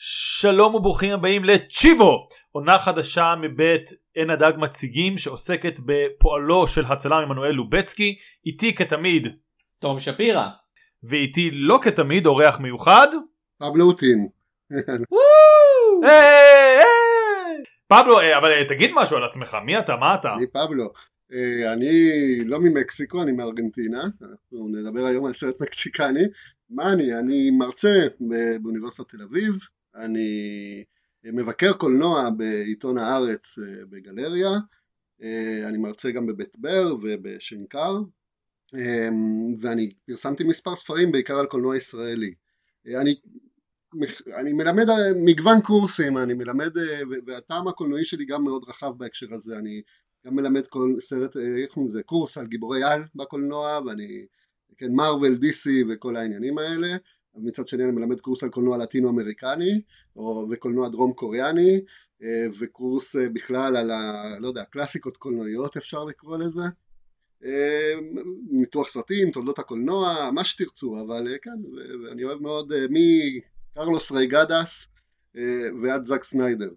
שלום וברוכים הבאים לצ'יבו, עונה חדשה מבית עין הדג מציגים שעוסקת בפועלו של הצלם עמנואל לובצקי, איתי כתמיד תום שפירא. ואיתי לא כתמיד אורח מיוחד. פבלוטין. פבלו, אה, אבל אה, תגיד משהו על עצמך, מי אתה, מה אתה? אני פבלו. אה, אני לא ממקסיקו, אני מארגנטינה. אנחנו נדבר היום על סרט מקסיקני. מה אני? אני מרצה באוניברסיטת תל אביב. אני מבקר קולנוע בעיתון הארץ בגלריה. אני מרצה גם בבית בר ובשנקר. ואני פרסמתי מספר ספרים בעיקר על קולנוע ישראלי. אני אני מלמד מגוון קורסים, אני מלמד, והטעם הקולנועי שלי גם מאוד רחב בהקשר הזה, אני גם מלמד כל סרט, איך קוראים לזה, קורס על גיבורי על בקולנוע, ואני, כן, מארוול, DC וכל העניינים האלה, מצד שני אני מלמד קורס על קולנוע לטינו אמריקני, וקולנוע דרום קוריאני, וקורס בכלל על ה... לא יודע, קלאסיקות קולנועיות אפשר לקרוא לזה, ניתוח סרטים, תולדות הקולנוע, מה שתרצו, אבל כן, ואני אוהב מאוד מי... קרלוס רייגאדס אה, ועד זאק סניידר.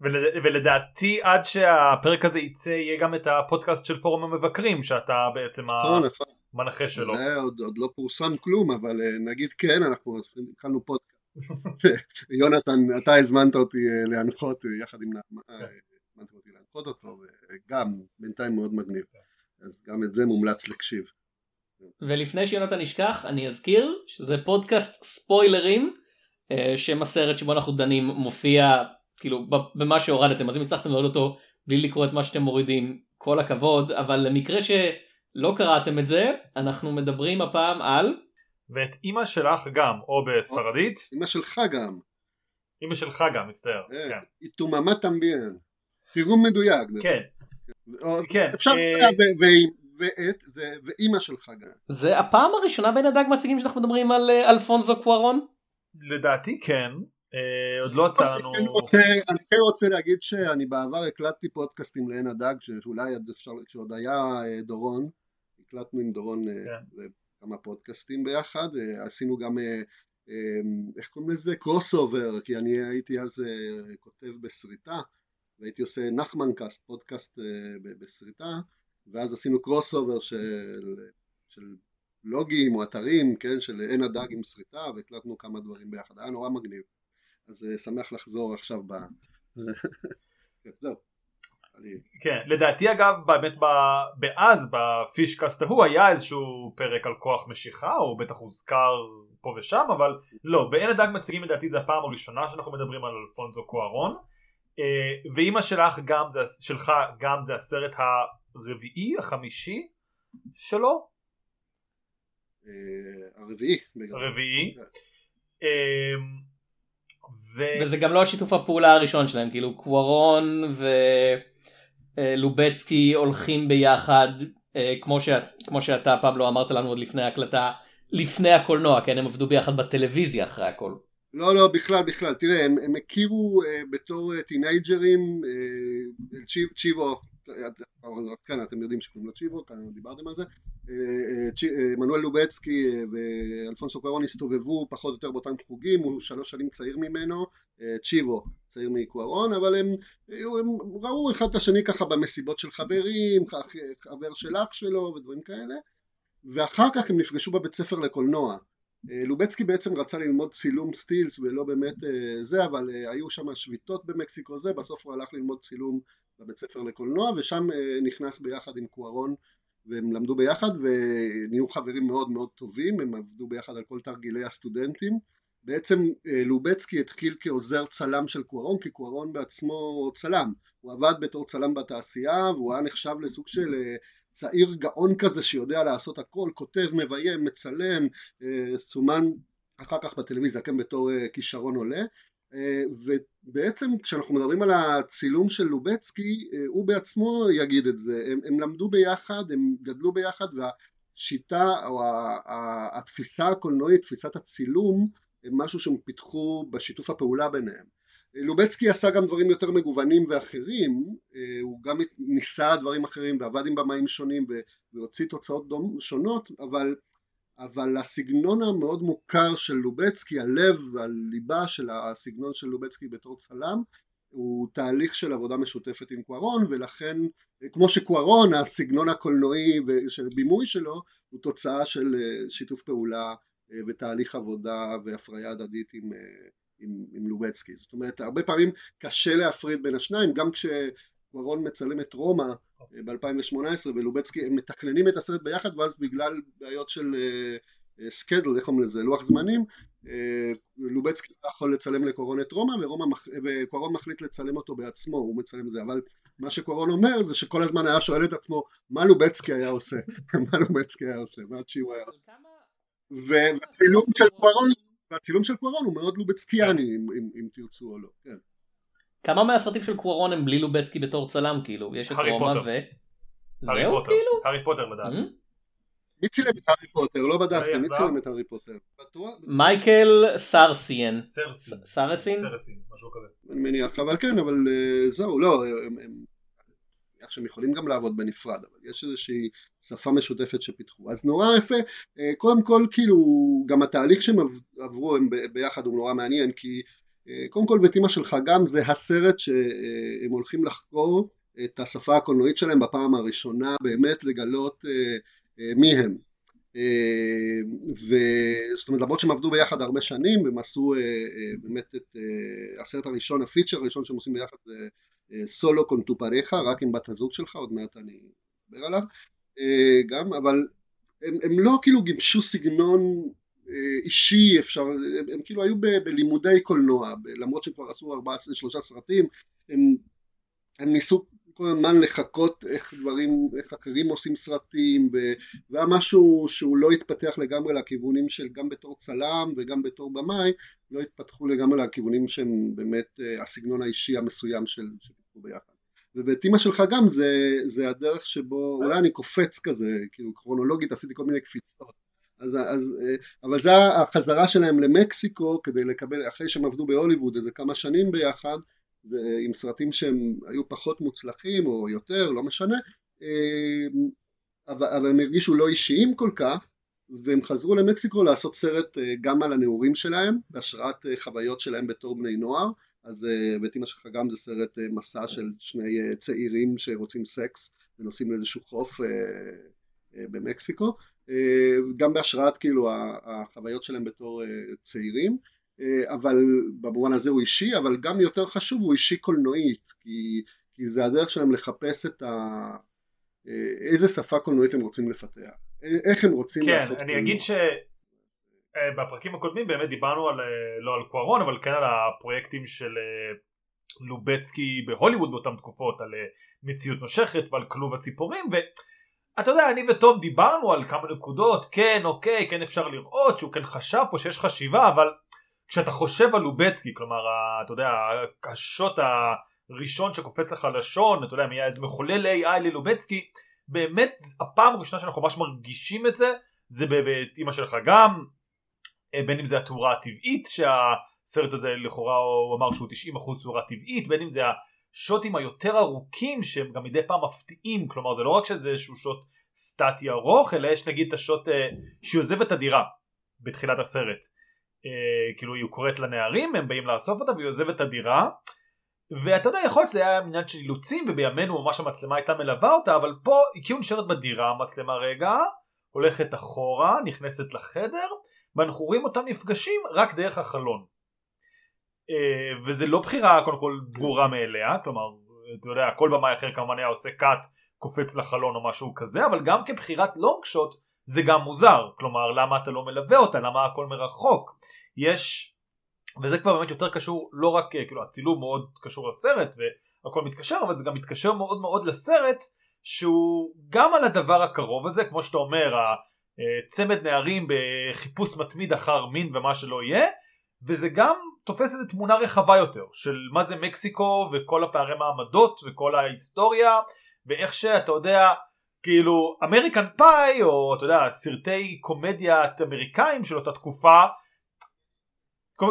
ול, ולדעתי עד שהפרק הזה יצא יהיה גם את הפודקאסט של פורום המבקרים שאתה בעצם נכון, נכון. המנחה שלו. זה עוד, עוד לא פורסם כלום אבל אה, נגיד כן אנחנו התחלנו פודקאסט. יונתן אתה הזמנת אותי אה, להנחות יחד עם נעמה, כן. הזמנת אותי להנחות אותו וגם בינתיים מאוד מגניב אז גם את זה מומלץ להקשיב. ולפני שיונתן ישכח אני אזכיר שזה פודקאסט ספוילרים אה, שם הסרט שבו אנחנו דנים מופיע כאילו במה שהורדתם אז אם הצלחתם לראות אותו בלי לקרוא את מה שאתם מורידים כל הכבוד אבל למקרה שלא קראתם את זה אנחנו מדברים הפעם על ואת אימא שלך גם או בספרדית? אימא שלך גם. אימא שלך גם מצטער אה, כן. תוממה תמביאן תרגום מדויק. כן. כן אפשר אה, ואת ואימא שלך גם. זה הפעם הראשונה בין הדג מציגים שאנחנו מדברים על אלפונזו קוארון? לדעתי כן, אה, עוד לא יצא לנו... אני כן רוצה להגיד שאני בעבר הקלטתי פודקאסטים לעין הדג, שאולי עד אפשר, כשעוד היה אה, דורון, הקלטנו עם דורון אה, כן. כמה פודקאסטים ביחד, עשינו גם, איך קוראים לזה? cross over, כי אני הייתי אז כותב בסריטה, והייתי עושה נחמן קאסט, פודקאסט בסריטה, ואז עשינו cross over של, של בלוגים או אתרים, כן, של עין הדג עם סריטה, והקלטנו כמה דברים ביחד, היה נורא מגניב. אז שמח לחזור עכשיו ב... זהו. כן, לדעתי אגב באמת באז בפישקאסט ההוא היה איזשהו פרק על כוח משיכה הוא בטח הוזכר פה ושם אבל לא בעין הדג מציגים לדעתי זה הפעם הראשונה שאנחנו מדברים על אלפונזו קוארון אה, ואימא שלך גם זה, שלך גם זה הסרט הרביעי החמישי שלו אה, הרביעי. הרביעי. כן. אמ, ו... וזה גם לא השיתוף הפעולה הראשון שלהם כאילו קוורון ולובצקי הולכים ביחד אה, כמו, ש... כמו שאתה פבלו אמרת לנו עוד לפני ההקלטה לפני הקולנוע כן הם עבדו ביחד בטלוויזיה אחרי הכל. לא לא בכלל בכלל תראה הם, הם הכירו uh, בתור טינייג'רים uh, צ'יבו כאן אתם יודעים שקוראים לו צ'יבו, כאן דיברתם על זה, מנואל לובצקי ואלפונסו קוארון הסתובבו פחות או יותר באותם חוגים, הוא שלוש שנים צעיר ממנו, צ'יבו צעיר מקוארון, אבל הם, הם ראו אחד את השני ככה במסיבות של חברים, חבר של אח שלו ודברים כאלה, ואחר כך הם נפגשו בבית ספר לקולנוע. לובצקי בעצם רצה ללמוד צילום סטילס ולא באמת זה, אבל היו שם שביתות במקסיקו זה, בסוף הוא הלך ללמוד צילום בבית ספר לקולנוע ושם אה, נכנס ביחד עם קוארון והם למדו ביחד ונהיו חברים מאוד מאוד טובים, הם עבדו ביחד על כל תרגילי הסטודנטים. בעצם אה, לובצקי התחיל כעוזר צלם של קוארון, כי קוארון בעצמו צלם. הוא עבד בתור צלם בתעשייה והוא היה נחשב לסוג של אה, צעיר גאון כזה שיודע לעשות הכל, כותב, מביים, מצלם, סומן אחר כך בטלוויזיה, כן, בתור כישרון עולה. ובעצם כשאנחנו מדברים על הצילום של לובצקי הוא בעצמו יגיד את זה הם, הם למדו ביחד הם גדלו ביחד והשיטה או התפיסה הקולנועית תפיסת הצילום הם משהו שהם פיתחו בשיתוף הפעולה ביניהם לובצקי עשה גם דברים יותר מגוונים ואחרים הוא גם ניסה דברים אחרים ועבד עם במאים שונים והוציא תוצאות שונות אבל אבל הסגנון המאוד מוכר של לובצקי, הלב והליבה של הסגנון של לובצקי בתור צלם, הוא תהליך של עבודה משותפת עם קוארון ולכן כמו שקוארון הסגנון הקולנועי של בימוי שלו הוא תוצאה של אה, שיתוף פעולה אה, ותהליך עבודה והפריה הדדית עם, אה, עם, עם לובצקי. זאת אומרת הרבה פעמים קשה להפריד בין השניים גם כשקוארון מצלם את רומא ב-2018 ולובצקי הם מתכננים את הסרט ביחד ואז בגלל בעיות של סקדל, איך אומרים לזה, לוח זמנים, אה, לובצקי לא יכול לצלם לקורון את רומא וקורון מחליט לצלם אותו בעצמו, הוא מצלם את זה, אבל מה שקורון אומר זה שכל הזמן היה שואל את עצמו מה לובצקי היה עושה, מה לובצקי היה עושה, מה צ'יו היה עושה. והצילום של קורון, והצילום של קורון הוא מאוד לובצקיאני אם, אם, אם תרצו או לא, כן. כמה מהסרטים של קורון הם בלי לובצקי בתור צלם כאילו? יש את רומא ו... זהו כאילו? הארי פוטר. Mm-hmm. מי צילם את הארי פוטר? לא בדקתי, מי צילם את הארי פוטר? מייקל סרסין. סרסין? סרסין, משהו כזה. אני מניח, אבל כן, אבל אה, זהו, לא, הם... איך שהם יכולים גם לעבוד בנפרד, אבל יש איזושהי שפה משותפת שפיתחו. אז נורא יפה, אה, קודם כל כאילו גם התהליך שהם עברו הם ביחד הוא נורא מעניין, כי אה, קודם כל ואת אמא שלך גם זה הסרט שהם הולכים לחקור את השפה הקולנועית שלהם בפעם הראשונה, באמת לגלות אה, מי הם. אה, וזאת אומרת למרות שהם עבדו ביחד הרבה שנים הם עשו אה, באמת את הסרט הראשון הפיצ'ר הראשון שהם עושים ביחד סולו קונטופרחה רק עם בת הזוג שלך עוד מעט אני אדבר עליו גם אבל הם, הם לא כאילו גיבשו סגנון אישי אפשר הם, הם כאילו היו ב, בלימודי קולנוע למרות שהם כבר עשו ארבעה שלושה סרטים הם, הם ניסו כל הזמן לחכות איך דברים, איך אחרים עושים סרטים והיה משהו שהוא לא התפתח לגמרי לכיוונים של גם בתור צלם וגם בתור במאי לא התפתחו לגמרי לכיוונים שהם באמת אה, הסגנון האישי המסוים של שפיתחו ביחד. ובית אימא שלך גם זה, זה הדרך שבו אולי אני קופץ כזה כאילו כרונולוגית עשיתי כל מיני קפיצות. אז, אז, אה, אבל זה החזרה שלהם למקסיקו כדי לקבל אחרי שהם עבדו בהוליווד איזה כמה שנים ביחד זה עם סרטים שהם היו פחות מוצלחים או יותר, לא משנה, אמ, אבל, אבל הם הרגישו לא אישיים כל כך והם חזרו למקסיקו לעשות סרט אה, גם על הנעורים שלהם בהשראת אה, חוויות שלהם בתור בני נוער. אז אה, בית אמא שלך גם זה סרט מסע של שני צעירים שרוצים סקס ונוסעים לאיזשהו חוף במקסיקו. גם בהשראת כאילו החוויות שלהם בתור צעירים. אה, אבל במובן הזה הוא אישי, אבל גם יותר חשוב הוא אישי קולנועית, כי, כי זה הדרך שלהם לחפש את ה... אה, איזה שפה קולנועית הם רוצים לפתח, איך הם רוצים כן, לעשות קולנוע. כן, אני אגיד שבפרקים אה, הקודמים באמת דיברנו על, לא על קוארון, אבל כן על הפרויקטים של לובצקי בהוליווד באותן תקופות, על מציאות נושכת ועל כלוב הציפורים, ואתה יודע, אני ותום דיברנו על כמה נקודות, כן, אוקיי, כן אפשר לראות שהוא כן חשב פה שיש חשיבה, אבל כשאתה חושב על לובצקי, כלומר, אתה יודע, השוט הראשון שקופץ לך לשון, אתה יודע, מחולל AI ללובצקי, באמת הפעם הראשונה שאנחנו ממש מרגישים את זה, זה בבית אימא שלך גם, אה, בין אם זה התאורה הטבעית, שהסרט הזה לכאורה הוא אמר שהוא 90% תאורה טבעית, בין אם זה השוטים היותר ארוכים שהם גם מדי פעם מפתיעים, כלומר זה לא רק שזה איזשהו שוט סטטי ארוך, אלא יש נגיד את השוט אה, שהיא עוזבת את הדירה בתחילת הסרט. אה, כאילו היא קוראת לנערים הם באים לאסוף אותה והיא עוזבת את הדירה. ואתה יודע יכול להיות שזה היה עניין של אילוצים ובימינו ממש המצלמה הייתה מלווה אותה אבל פה היא כאילו נשארת בדירה המצלמה רגע הולכת אחורה נכנסת לחדר ואנחנו רואים אותם נפגשים רק דרך החלון. אה, וזה לא בחירה קודם כל ברורה מאליה כלומר אתה יודע כל במאי אחר כמובן היה עושה קאט קופץ לחלון או משהו כזה אבל גם כבחירת לונג שוט זה גם מוזר. כלומר למה אתה לא מלווה אותה? למה הכל מרחוק יש וזה כבר באמת יותר קשור לא רק כאילו הצילום מאוד קשור לסרט והכל מתקשר אבל זה גם מתקשר מאוד מאוד לסרט שהוא גם על הדבר הקרוב הזה כמו שאתה אומר צמד נערים בחיפוש מתמיד אחר מין ומה שלא יהיה וזה גם תופס איזו תמונה רחבה יותר של מה זה מקסיקו וכל הפערי מעמדות וכל ההיסטוריה ואיך שאתה יודע כאילו אמריקן פאי או אתה יודע סרטי קומדיות אמריקאים של אותה תקופה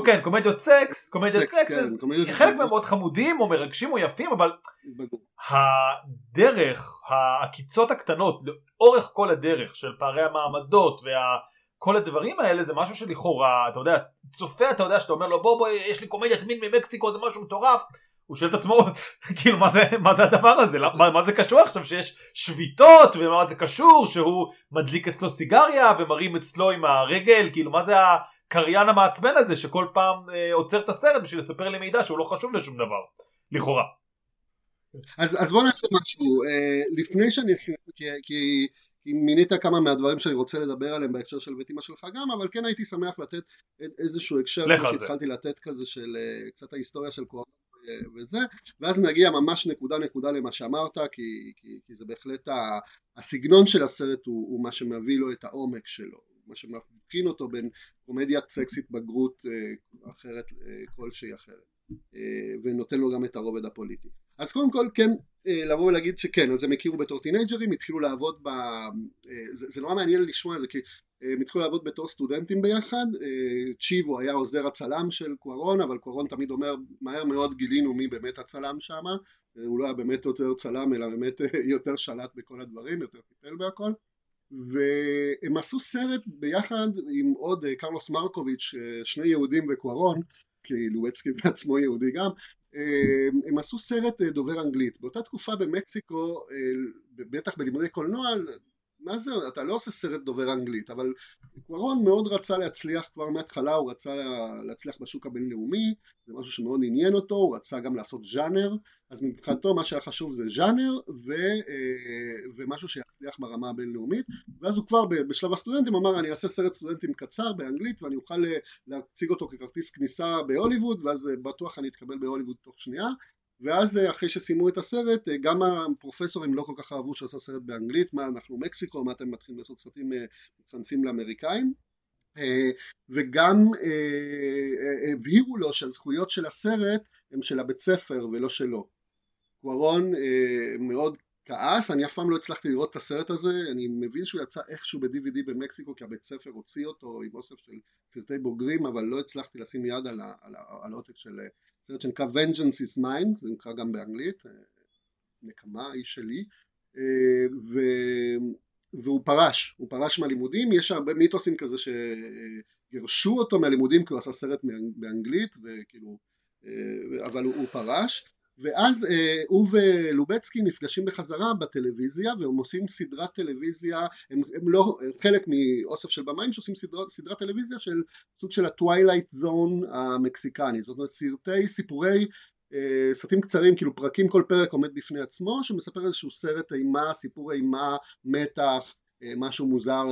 כן קומדיות סקס קומדיות סקס, סקס כן, חלק מהם מאוד חמודים או מרגשים או יפים אבל הדרך העקיצות הקטנות לאורך כל הדרך של פערי המעמדות וה... כל הדברים האלה זה משהו שלכאורה, אתה יודע, צופה אתה יודע שאתה אומר לו בוא בוא יש לי קומדיית מין ממקסיקו זה משהו מטורף, הוא שואל את עצמו כאילו מה זה, מה זה הדבר הזה, מה, מה זה קשור עכשיו שיש שביתות ומה זה קשור שהוא מדליק אצלו סיגריה ומרים אצלו עם הרגל, כאילו מה זה הקריין המעצבן הזה שכל פעם אה, עוצר את הסרט בשביל לספר לי מידע שהוא לא חשוב לשום דבר, לכאורה. אז, אז בוא נעשה משהו, אה, לפני שאני, כי, כי מינית כמה מהדברים שאני רוצה לדבר עליהם בהקשר של בית אמא שלך גם, אבל כן הייתי שמח לתת איזשהו הקשר, כמו שהתחלתי לתת כזה של אה, קצת ההיסטוריה של קורונה וזה, ואז נגיע ממש נקודה נקודה למה שאמרת, כי, כי, כי זה בהחלט ה, הסגנון של הסרט הוא, הוא מה שמביא לו את העומק שלו, מה שמבחין אותו בין קומדיית סקסית בגרות אה, אחרת כלשהי אחרת. אה, ונותן לו גם את הרובד הפוליטי. אז קודם כל כן אה, לבוא ולהגיד שכן, אז הם הכירו בתור טינג'רים, התחילו לעבוד ב... אה, זה, זה נורא מעניין לשמוע את זה כי הם התחילו לעבוד בתור סטודנטים ביחד, צ'יבו היה עוזר הצלם של קוארון, אבל קוארון תמיד אומר מהר מאוד גילינו מי באמת הצלם שם, הוא לא היה באמת עוזר צלם אלא באמת יותר שלט בכל הדברים, יותר טיפל בהכל והם עשו סרט ביחד עם עוד קרלוס מרקוביץ', שני יהודים וקוארון כי לואצקי בעצמו יהודי גם, אה, הם עשו סרט אה, דובר אנגלית. באותה תקופה במקסיקו, אה, בטח בלימודי קולנוע, מה זה, אתה לא עושה סרט דובר אנגלית, אבל קוארון מאוד רצה להצליח כבר מההתחלה, הוא רצה להצליח בשוק הבינלאומי, זה משהו שמאוד עניין אותו, הוא רצה גם לעשות ז'אנר, אז מבחינתו מה שהיה חשוב זה ז'אנר ו, אה, ומשהו שיצליח ברמה הבינלאומית, ואז הוא כבר בשלב הסטודנטים אמר אני אעשה סרט סטודנטים קצר באנגלית ואני אוכל אה, להציג אותו ככרטיס כניסה בהוליווד, ואז אה, בטוח אני אתקבל בהוליווד תוך שנייה, ואז אה, אחרי שסיימו את הסרט אה, גם הפרופסורים לא כל כך אהבו שעשה סרט באנגלית מה אנחנו מקסיקו מה אתם מתחילים לעשות סרטים אה, מתחנפים לאמריקאים? וגם הבהירו לו שהזכויות של הסרט הם של הבית ספר ולא שלו. קוארון מאוד כעס, אני אף פעם לא הצלחתי לראות את הסרט הזה, אני מבין שהוא יצא איכשהו ב-DVD במקסיקו כי הבית ספר הוציא אותו עם אוסף של סרטי בוגרים, אבל לא הצלחתי לשים יד על העותק של סרט שנקרא Vengeance is mine, זה נקרא גם באנגלית, אה, נקמה האיש שלי, אה, ו... והוא פרש, הוא פרש מהלימודים, יש הרבה מיתוסים כזה שגירשו אותו מהלימודים כי הוא עשה סרט באנגלית, וכאילו, אה, אבל הוא, הוא פרש, ואז אה, הוא ולובצקי נפגשים בחזרה בטלוויזיה והם עושים סדרת טלוויזיה הם, הם לא חלק מאוסף של במאים שעושים סדרת, סדרת טלוויזיה של סוג של ה Twilight Zone המקסיקני. זאת אומרת סרטי סיפורי אה, סרטים קצרים כאילו פרקים כל פרק עומד בפני עצמו שמספר איזשהו סרט אימה סיפור אימה מתח אה, משהו מוזר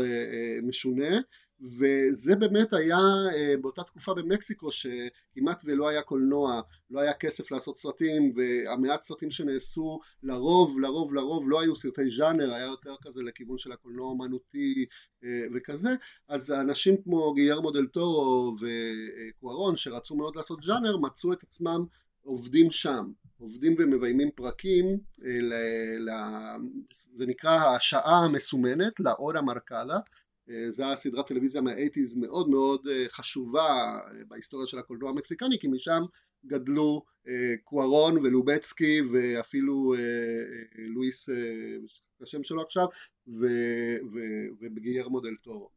משונה וזה באמת היה אה, באותה תקופה במקסיקו שכמעט ולא היה קולנוע, לא היה כסף לעשות סרטים והמעט סרטים שנעשו לרוב, לרוב, לרוב לא היו סרטי ז'אנר, היה יותר כזה לכיוון של הקולנוע האמנותי אה, וכזה, אז אנשים כמו גיירמו דל טורו וקוארון שרצו מאוד לעשות ז'אנר מצאו את עצמם עובדים שם, עובדים ומביימים פרקים, אה, זה נקרא השעה המסומנת, לאורה מרקדה אה, זו הסדרת טלוויזיה מהאייטיז מאוד מאוד אה, חשובה אה, בהיסטוריה של הקולנוע המקסיקני כי משם גדלו קוארון ולובצקי ואפילו לואיס, השם שלו עכשיו, ובגיירמו דל טורו.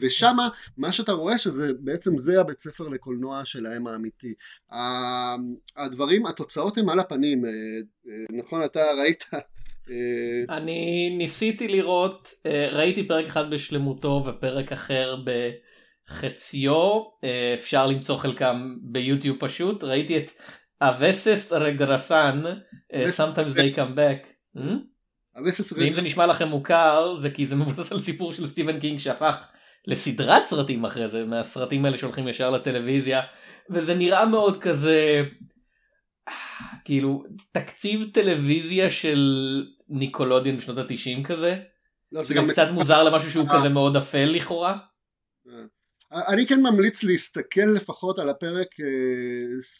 ושם מה שאתה רואה שזה בעצם זה הבית ספר לקולנוע שלהם האמיתי. הדברים, התוצאות הן על הפנים, נכון אתה ראית אני ניסיתי לראות, אה, ראיתי פרק אחד בשלמותו ופרק אחר בחציו, אה, אפשר למצוא חלקם ביוטיוב פשוט, ראיתי את אבסס רגרסן, Sometimes they come back. ואם זה נשמע לכם מוכר זה כי זה מבוסס על סיפור של סטיבן קינג שהפך לסדרת סרטים אחרי זה מהסרטים האלה שהולכים ישר לטלוויזיה וזה נראה מאוד כזה כאילו תקציב טלוויזיה של ניקלודיאון בשנות התשעים כזה. לא, זה גם קצת מוזר למשהו שהוא כזה מאוד אפל לכאורה. אה. אני כן ממליץ להסתכל לפחות על הפרק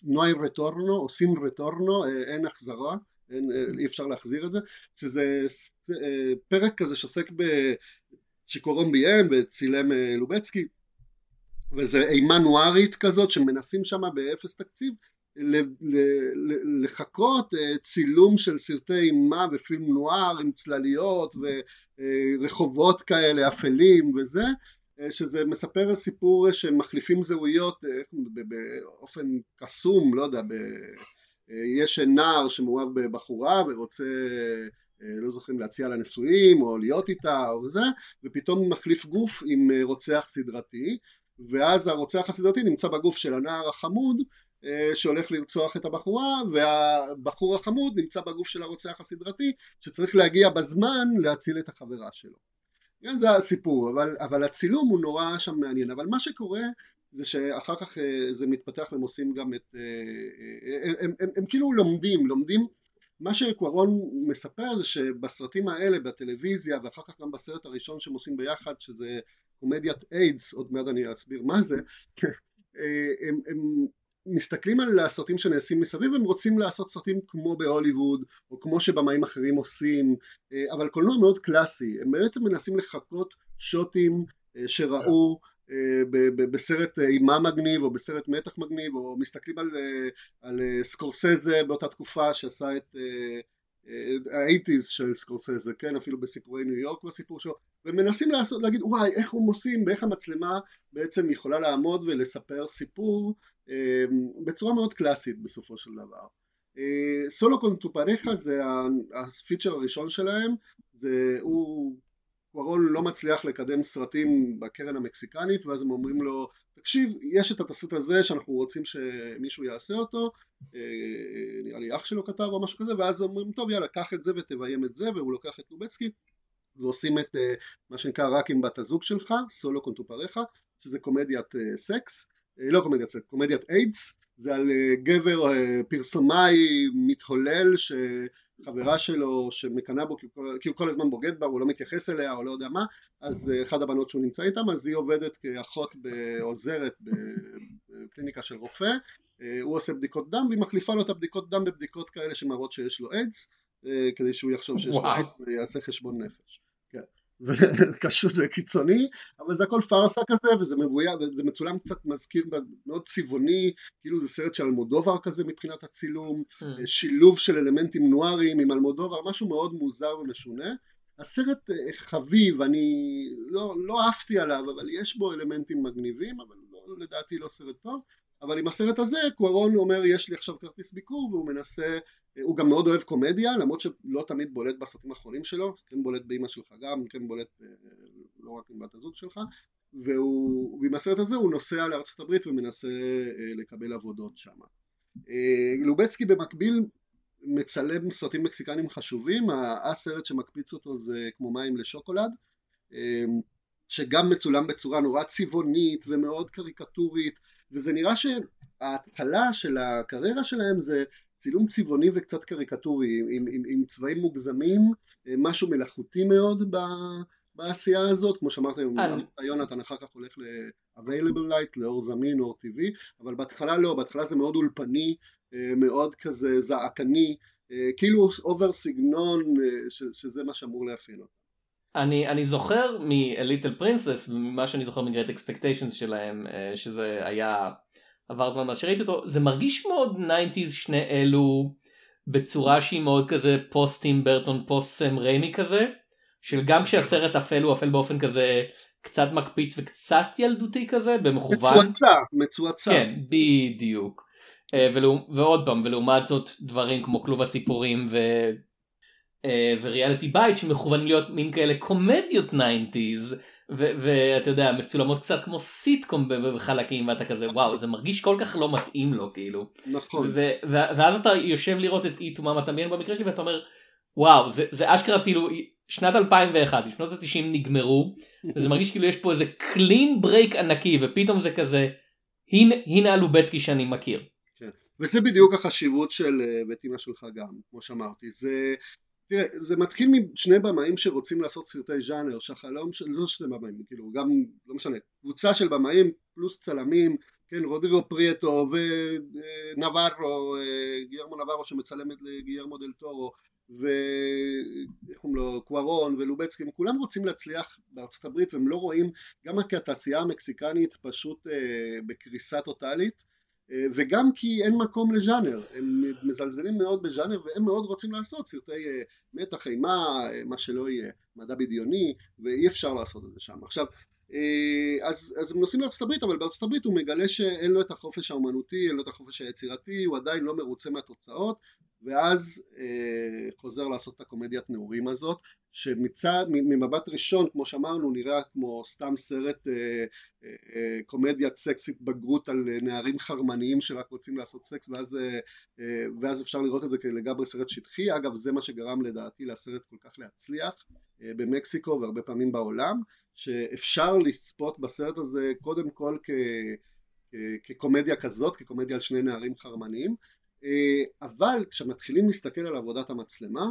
נוי אה, רטורנו או סין רטורנו אה, אין החזרה אין, אי אפשר להחזיר את זה שזה פרק כזה שעוסק שקורון ביים וצילם לובצקי וזה אימה נוארית כזאת שמנסים שם באפס תקציב לחכות אה, צילום של סרטי אימה ופילם נוער עם צלליות ורחובות כאלה אפלים וזה שזה מספר סיפור שמחליפים זהויות באופן קסום, לא יודע, יש נער שמאוהב בבחורה ורוצה לא זוכרים להציע לה נשואים או להיות איתה או זה ופתאום מחליף גוף עם רוצח סדרתי ואז הרוצח הסדרתי נמצא בגוף של הנער החמוד שהולך לרצוח את הבחורה והבחור החמוד נמצא בגוף של הרוצח הסדרתי שצריך להגיע בזמן להציל את החברה שלו. כן, זה הסיפור, אבל, אבל הצילום הוא נורא שם מעניין, אבל מה שקורה זה שאחר כך זה מתפתח והם עושים גם את, הם, הם, הם, הם כאילו לומדים, לומדים מה שקוארון מספר זה שבסרטים האלה בטלוויזיה ואחר כך גם בסרט הראשון שהם עושים ביחד שזה קומדיית איידס, עוד מעט אני אסביר מה זה, הם, הם מסתכלים על הסרטים שנעשים מסביב והם רוצים לעשות סרטים כמו בהוליווד או כמו שבמאים אחרים עושים אבל קולנוע מאוד קלאסי. הם בעצם מנסים לחקות שוטים שראו בסרט אימה מגניב או בסרט מתח מגניב או מסתכלים על, על סקורסזה באותה תקופה שעשה את האייטיז של סקורסזה, כן, אפילו בסיפורי ניו יורק בסיפור שלו, ומנסים לעשות, להגיד וואי איך הם עושים ואיך המצלמה בעצם יכולה לעמוד ולספר סיפור בצורה מאוד קלאסית בסופו של דבר. סולו קונטופרחה זה הפיצ'ר הראשון שלהם, זה הוא קוארון לא מצליח לקדם סרטים בקרן המקסיקנית ואז הם אומרים לו תקשיב יש את התסריט הזה שאנחנו רוצים שמישהו יעשה אותו נראה לי אח שלו כתב או משהו כזה ואז אומרים טוב יאללה קח את זה ותביים את זה והוא לוקח את לובצקי ועושים את מה שנקרא רק עם בת הזוג שלך סולו קונטופרחה שזה קומדיית סקס לא קומדיית סקס קומדיית איידס. זה על גבר פרסומאי מתהולל ש... חברה שלו שמקנאה בו כי הוא כל הזמן בוגד בה, הוא לא מתייחס אליה או לא יודע מה, אז אחת הבנות שהוא נמצא איתם, אז היא עובדת כאחות עוזרת בקליניקה של רופא, הוא עושה בדיקות דם והיא מחליפה לו את הבדיקות דם בבדיקות כאלה שמראות שיש לו איידס, כדי שהוא יחשוב שיש לו איידס ויעשה חשבון נפש. וקשור זה קיצוני אבל זה הכל פארסה כזה וזה מבויה וזה מצולם קצת מזכיר מאוד צבעוני כאילו זה סרט של אלמודובר כזה מבחינת הצילום mm. שילוב של אלמנטים נואריים עם אלמודובר משהו מאוד מוזר ומשונה הסרט חביב אני לא, לא אהבתי עליו אבל יש בו אלמנטים מגניבים אבל לא, לדעתי לא סרט טוב אבל עם הסרט הזה קוארון אומר יש לי עכשיו כרטיס ביקור והוא מנסה הוא גם מאוד אוהב קומדיה למרות שלא תמיד בולט בסרטים האחרונים שלו כן בולט באמא שלך גם כן בולט לא רק עם בת הזוג שלך והוא, ועם הסרט הזה הוא נוסע לארצות הברית ומנסה לקבל עבודות שם. לובצקי במקביל מצלם סרטים מקסיקנים חשובים הסרט שמקפיץ אותו זה כמו מים לשוקולד שגם מצולם בצורה נורא צבעונית ומאוד קריקטורית וזה נראה שההתחלה של הקריירה שלהם זה צילום צבעוני וקצת קריקטורי עם, עם, עם צבעים מוגזמים משהו מלאכותי מאוד ב, בעשייה הזאת. כמו שאמרת יונתן אחר כך הולך ל-available light לאור זמין אור טבעי אבל בהתחלה לא בהתחלה זה מאוד אולפני מאוד כזה זעקני כאילו אובר סגנון שזה מה שאמור לאפיין אותו אני, אני זוכר מ-Little Princess וממה שאני זוכר מ-Great Expectations שלהם שזה היה עבר זמן מאז שראיתי אותו זה מרגיש מאוד 90's שני אלו בצורה שהיא מאוד כזה פוסט טים ברטון פוסט סם ריימי כזה של גם כשהסרט אפל הוא אפל באופן כזה קצת מקפיץ וקצת ילדותי כזה במכוון. מצועצע, מצועצע. כן, בדיוק. ולא, ועוד פעם ולעומת זאת דברים כמו כלוב הציפורים ו... Reality Bites שמכוונים להיות מין כאלה קומדיות 90's ואתה יודע מצולמות קצת כמו סיטקום בחלקים ואתה כזה וואו זה מרגיש כל כך לא מתאים לו כאילו נכון ואז אתה יושב לראות את אי תומם התמיין במקרה שלי ואתה אומר וואו זה, זה אשכרה כאילו שנת 2001 שנות ה-90 נגמרו וזה מרגיש כאילו יש פה איזה קלין ברייק ענקי ופתאום זה כזה הנה הנה הלובצקי שאני מכיר. כן. וזה בדיוק החשיבות של בית אמא שלך גם כמו שאמרתי זה תראה, זה מתחיל משני במאים שרוצים לעשות סרטי ז'אנר, שהחלום של, לא שני במאים, כאילו גם, לא משנה, קבוצה של במאים פלוס צלמים, כן, רודריגו פריאטו ונברו, גיירמו נברו שמצלמת לגיירמו דל טורו, ואיך קוראים לו, קוארון ולובצקי, כולם רוצים להצליח בארצות הברית והם לא רואים, גם כי התעשייה המקסיקנית פשוט אה, בקריסה טוטאלית, וגם כי אין מקום לז'אנר, הם מזלזלים מאוד בז'אנר והם מאוד רוצים לעשות סרטי מתח, אימה, מה שלא יהיה, מדע בדיוני, ואי אפשר לעשות את זה שם. עכשיו, אה, אז, אז הם נוסעים לארצות הברית, אבל בארצות הברית הוא מגלה שאין לו את החופש האומנותי, אין לו את החופש היצירתי, הוא עדיין לא מרוצה מהתוצאות, ואז אה, חוזר לעשות את הקומדיית נעורים הזאת, שמצד, ממבט ראשון, כמו שאמרנו, נראה כמו סתם סרט אה, אה, אה, קומדיית סקסית בגרות על נערים חרמניים שרק רוצים לעשות סקס, ואז, אה, אה, ואז אפשר לראות את זה כלגמרי סרט שטחי, אגב זה מה שגרם לדעתי לסרט כל כך להצליח אה, במקסיקו והרבה פעמים בעולם, שאפשר לצפות בסרט הזה קודם כל כ... כקומדיה כזאת, כקומדיה על שני נערים חרמניים, אה, אבל כשמתחילים להסתכל על עבודת המצלמה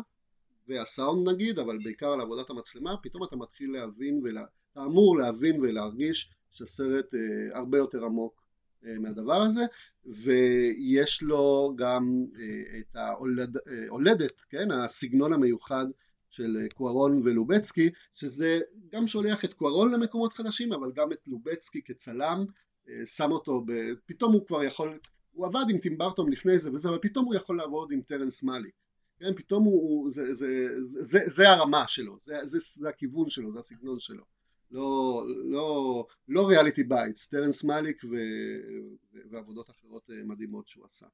והסאונד נגיד, אבל בעיקר על עבודת המצלמה, פתאום אתה מתחיל להבין, ולה... אתה אמור להבין ולהרגיש שהסרט אה, הרבה יותר עמוק אה, מהדבר הזה, ויש לו גם את ההולדת, כן, הסגנון המיוחד של אה, קוארון ולובצקי, שזה גם שולח את קוארון למקומות חדשים, אבל גם את לובצקי כצלם, אה, שם אותו, ב... פתאום הוא כבר יכול, הוא עבד עם טים ברטון לפני זה וזה, אבל פתאום הוא יכול לעבוד עם טרנס מאליק. כן, פתאום הוא, זה, זה, זה, זה, זה הרמה שלו, זה, זה, זה הכיוון שלו, זה הסגנון שלו. לא, לא, לא Reality Bites, טרנס מאליק ו, ועבודות אחרות אה, מדהימות שהוא עשה.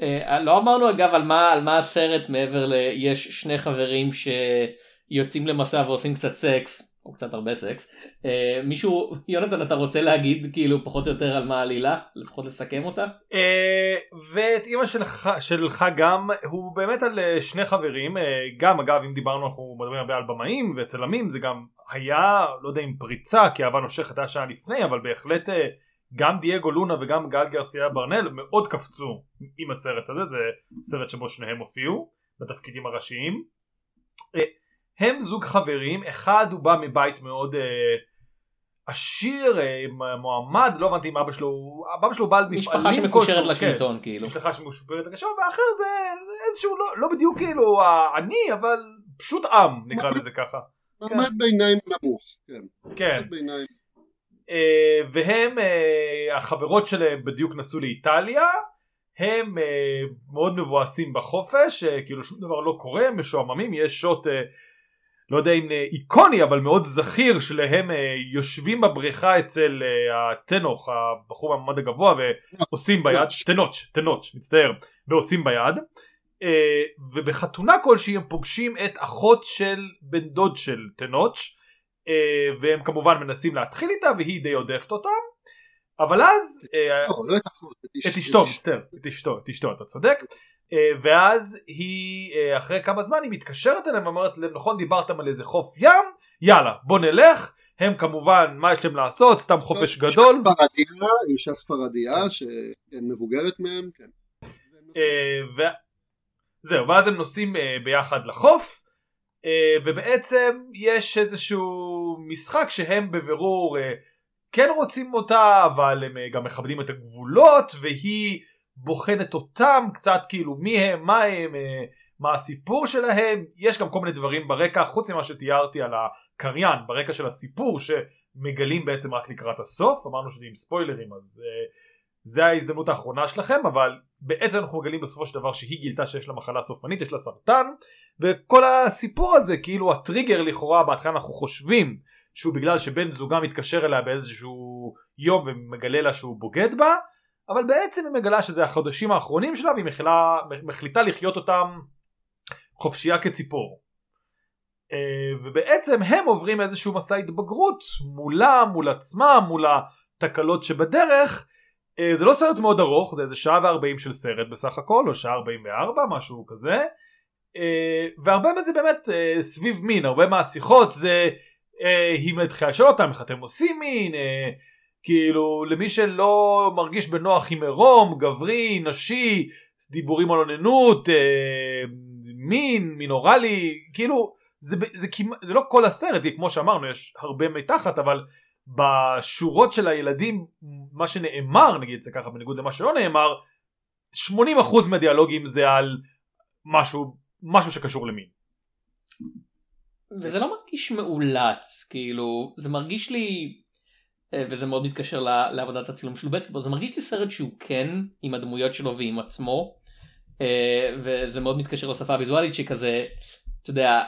אה, לא אמרנו אגב על מה, על מה הסרט מעבר ל... יש שני חברים שיוצאים למסע ועושים קצת סקס, או קצת הרבה סקס. אה, מישהו, יונתן אתה רוצה להגיד כאילו פחות או יותר על מה העלילה? לפחות לסכם אותה? אה, ואת אימא שלך, שלך גם, הוא באמת על שני חברים, גם אגב אם דיברנו אנחנו מדברים הרבה על במאים וצלמים זה גם היה, לא יודע אם פריצה כי אהבה נושכת היה שעה לפני אבל בהחלט גם דייגו לונה וגם גל גרסיה ברנל מאוד קפצו עם הסרט הזה, זה סרט שבו שניהם הופיעו בתפקידים הראשיים. אה, הם זוג חברים, אחד הוא בא מבית מאוד אה, עשיר, אה, מועמד, לא הבנתי אם אבא שלו, אבא שלו בעל מפעלים משפחה שמקושרת לשלטון כן, כאילו. משפחה שמקושרת לשלטון, ואחר זה איזשהו לא, לא בדיוק כאילו עני, אבל פשוט עם נקרא לזה ככה. מעמד ביניים נמוך, כן. כן. אה, והם אה, החברות שלהם בדיוק נסעו לאיטליה הם אה, מאוד מבואסים בחופש כאילו שום דבר לא קורה משועממים יש שוט לא יודע אם איקוני אבל מאוד זכיר שלהם יושבים בבריכה אצל הטנוך הבחור במעמד הגבוה ועושים ביד טנוץ' טנוץ' מצטער ועושים ביד ובחתונה כלשהי הם פוגשים את אחות של בן דוד של טנוץ' והם כמובן מנסים להתחיל איתה והיא די עודפת אותם. אבל אז אה, לא, לא את אשתו מצטער את אשתו את אשתו. אתה צודק. אה, ואז היא אחרי כמה זמן היא מתקשרת אליהם ואומרת להם נכון דיברתם על איזה חוף ים? יאללה בוא נלך. הם כמובן מה יש להם לעשות? סתם חופש גדול. אישה ספרדיה שמבוגרת מהם כן. זהו ואז הם נוסעים ביחד לחוף. אה, ובעצם יש איזשהו משחק שהם בבירור אה, כן רוצים אותה אבל הם אה, גם מכבדים את הגבולות והיא בוחנת אותם קצת כאילו מי הם מה הם מה הסיפור שלהם. יש גם כל מיני דברים ברקע חוץ ממה שתיארתי על הקריין ברקע של הסיפור שמגלים בעצם רק לקראת הסוף. אמרנו שזה עם ספוילרים אז זה ההזדמנות האחרונה שלכם אבל בעצם אנחנו מגלים בסופו של דבר שהיא גילתה שיש לה מחלה סופנית יש לה סרטן וכל הסיפור הזה כאילו הטריגר לכאורה בהתחלה אנחנו חושבים שהוא בגלל שבן זוגה מתקשר אליה באיזשהו יום ומגלה לה שהוא בוגד בה אבל בעצם היא מגלה שזה החודשים האחרונים שלה והיא מחלה, מחליטה לחיות אותם חופשייה כציפור. אה, ובעצם הם עוברים איזשהו מסע התבגרות מולה מול עצמם מול התקלות שבדרך זה לא סרט מאוד ארוך זה איזה שעה וארבעים של סרט בסך הכל או שעה ארבעים וארבע משהו כזה. אה, והרבה מזה באמת אה, סביב מין הרבה מהשיחות זה היא מתחילה לשאול אותם איך אתם עושים מין? כאילו למי שלא מרגיש בנוח עם עירום גברי נשי דיבורים על אוננות מין מינורלי כאילו זה, זה, זה, זה לא כל הסרט כי כמו שאמרנו יש הרבה מתחת אבל בשורות של הילדים מה שנאמר נגיד זה ככה בניגוד למה שלא נאמר 80% מהדיאלוגים זה על משהו משהו שקשור למין. וזה לא מרגיש מאולץ כאילו זה מרגיש לי אה, וזה מאוד מתקשר לעבודת הצילום של בצקו זה מרגיש לי סרט שהוא כן עם הדמויות שלו ועם עצמו אה, וזה מאוד מתקשר לשפה הוויזואלית שכזה אתה יודע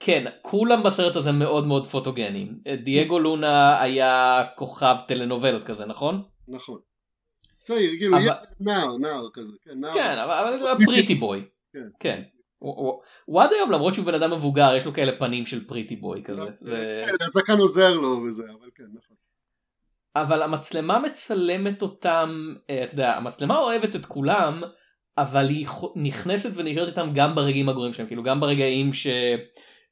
כן, כולם בסרט הזה מאוד מאוד פוטוגנים. דייגו לונה היה כוכב טלנובלות כזה, נכון? נכון. צעיר, כאילו, אבל- נער, נער כזה, כן, נער. כן, אבל פריטי בוי. כן. כן. הוא- הוא- הוא עד היום, למרות שהוא בן אדם מבוגר, יש לו כאלה פנים של פריטי בוי כזה. זה- כן, הזקן עוזר לו וזה, אבל כן, נכון. אבל המצלמה מצלמת אותם, אה, אתה יודע, המצלמה אוהבת את כולם, אבל היא נכנסת ונשארת איתם גם ברגעים הגרועים שלהם, כאילו גם ברגעים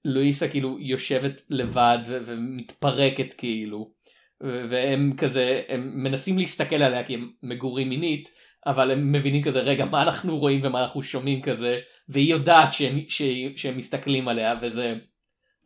שלואיסה כאילו יושבת לבד ו- ומתפרקת כאילו, והם כזה, הם מנסים להסתכל עליה כי הם מגורים מינית, אבל הם מבינים כזה, רגע, מה אנחנו רואים ומה אנחנו שומעים? כזה, והיא יודעת שהם, שהם, שהם מסתכלים עליה, וזה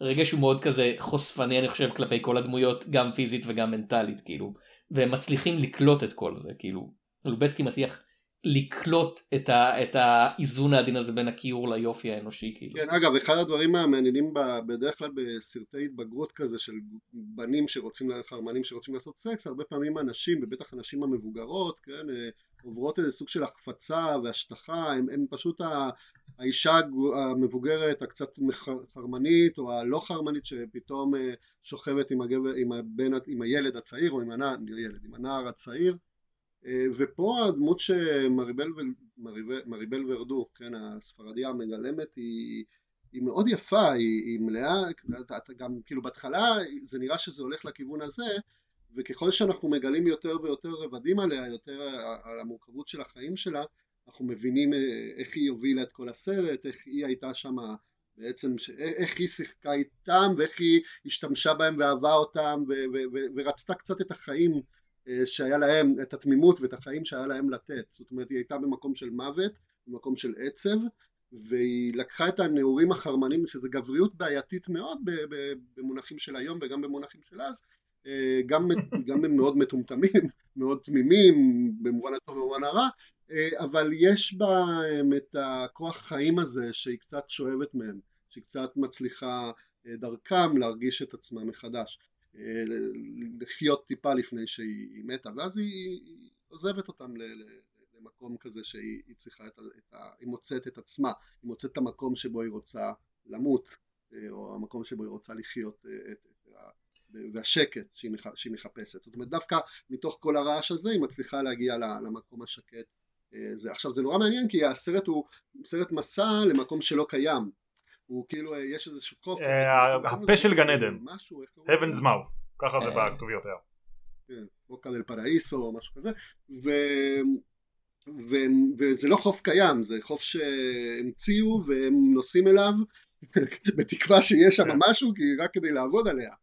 רגע שהוא מאוד כזה חושפני אני חושב כלפי כל הדמויות, גם פיזית וגם מנטלית כאילו, והם מצליחים לקלוט את כל זה, כאילו, לובצקי מצליח לקלוט את, ה, את האיזון העדין הזה בין הכיעור ליופי האנושי כאילו. כן, אגב, אחד הדברים המעניינים ב- בדרך כלל בסרטי התבגרות כזה של בנים שרוצים, חרמנים שרוצים לעשות סקס, הרבה פעמים הנשים, ובטח הנשים המבוגרות, כן, אה, עוברות איזה סוג של החפצה והשטחה, הם, הם פשוט ה, האישה המבוגרת הקצת חרמנית או הלא חרמנית שפתאום אה, שוכבת עם, הגבר, עם, הבן, עם הילד הצעיר או עם הנער, ילד, עם הנער הצעיר ופה הדמות שמריבל מריבל- ורדו, כן, הספרדיה המגלמת היא, היא מאוד יפה, היא, היא מלאה, אתה, אתה גם כאילו בהתחלה זה נראה שזה הולך לכיוון הזה וככל שאנחנו מגלים יותר ויותר רבדים עליה, יותר על המורכבות של החיים שלה, אנחנו מבינים אה, איך היא הובילה את כל הסרט, איך היא הייתה שם בעצם, איך היא שיחקה איתם ואיך היא השתמשה בהם ואהבה אותם ורצתה קצת את החיים אה, שהיה להם, את התמימות ואת החיים שהיה להם לתת. זאת אומרת, היא הייתה במקום של מוות, במקום של עצב, והיא לקחה את הנעורים החרמנים, שזה גבריות בעייתית מאוד במונחים של היום וגם במונחים של אז, אה, גם, גם הם מאוד מטומטמים, מאוד תמימים, במובן הטוב ובמובן הרע, אה, אבל יש בהם את הכוח חיים הזה שהיא קצת שואבת מהם, שהיא קצת מצליחה אה, דרכם להרגיש את עצמה מחדש. אה, לחיות טיפה לפני שהיא מתה ואז היא עוזבת אותם למקום כזה שהיא היא צריכה את ה... את ה היא מוצאת את עצמה, היא מוצאת את המקום שבו היא רוצה למות אה, או המקום שבו היא רוצה לחיות אה, את, את. והשקט שהיא, מח... שהיא מחפשת זאת אומרת דווקא מתוך כל הרעש הזה היא מצליחה להגיע למקום השקט זה. עכשיו זה נורא מעניין כי הסרט הוא סרט מסע למקום שלא קיים הוא כאילו אה, יש איזשהו חוף אה, הפה של גן עדן. משהו, איך קוראים heaven's mouth ככה זה אה. בכתוביות היה. כן, בוקה דל פראיסו או משהו כזה. וזה לא חוף קיים, זה חוף שהמציאו והם נוסעים אליו בתקווה שיהיה שם כן. משהו כי רק כדי לעבוד עליה,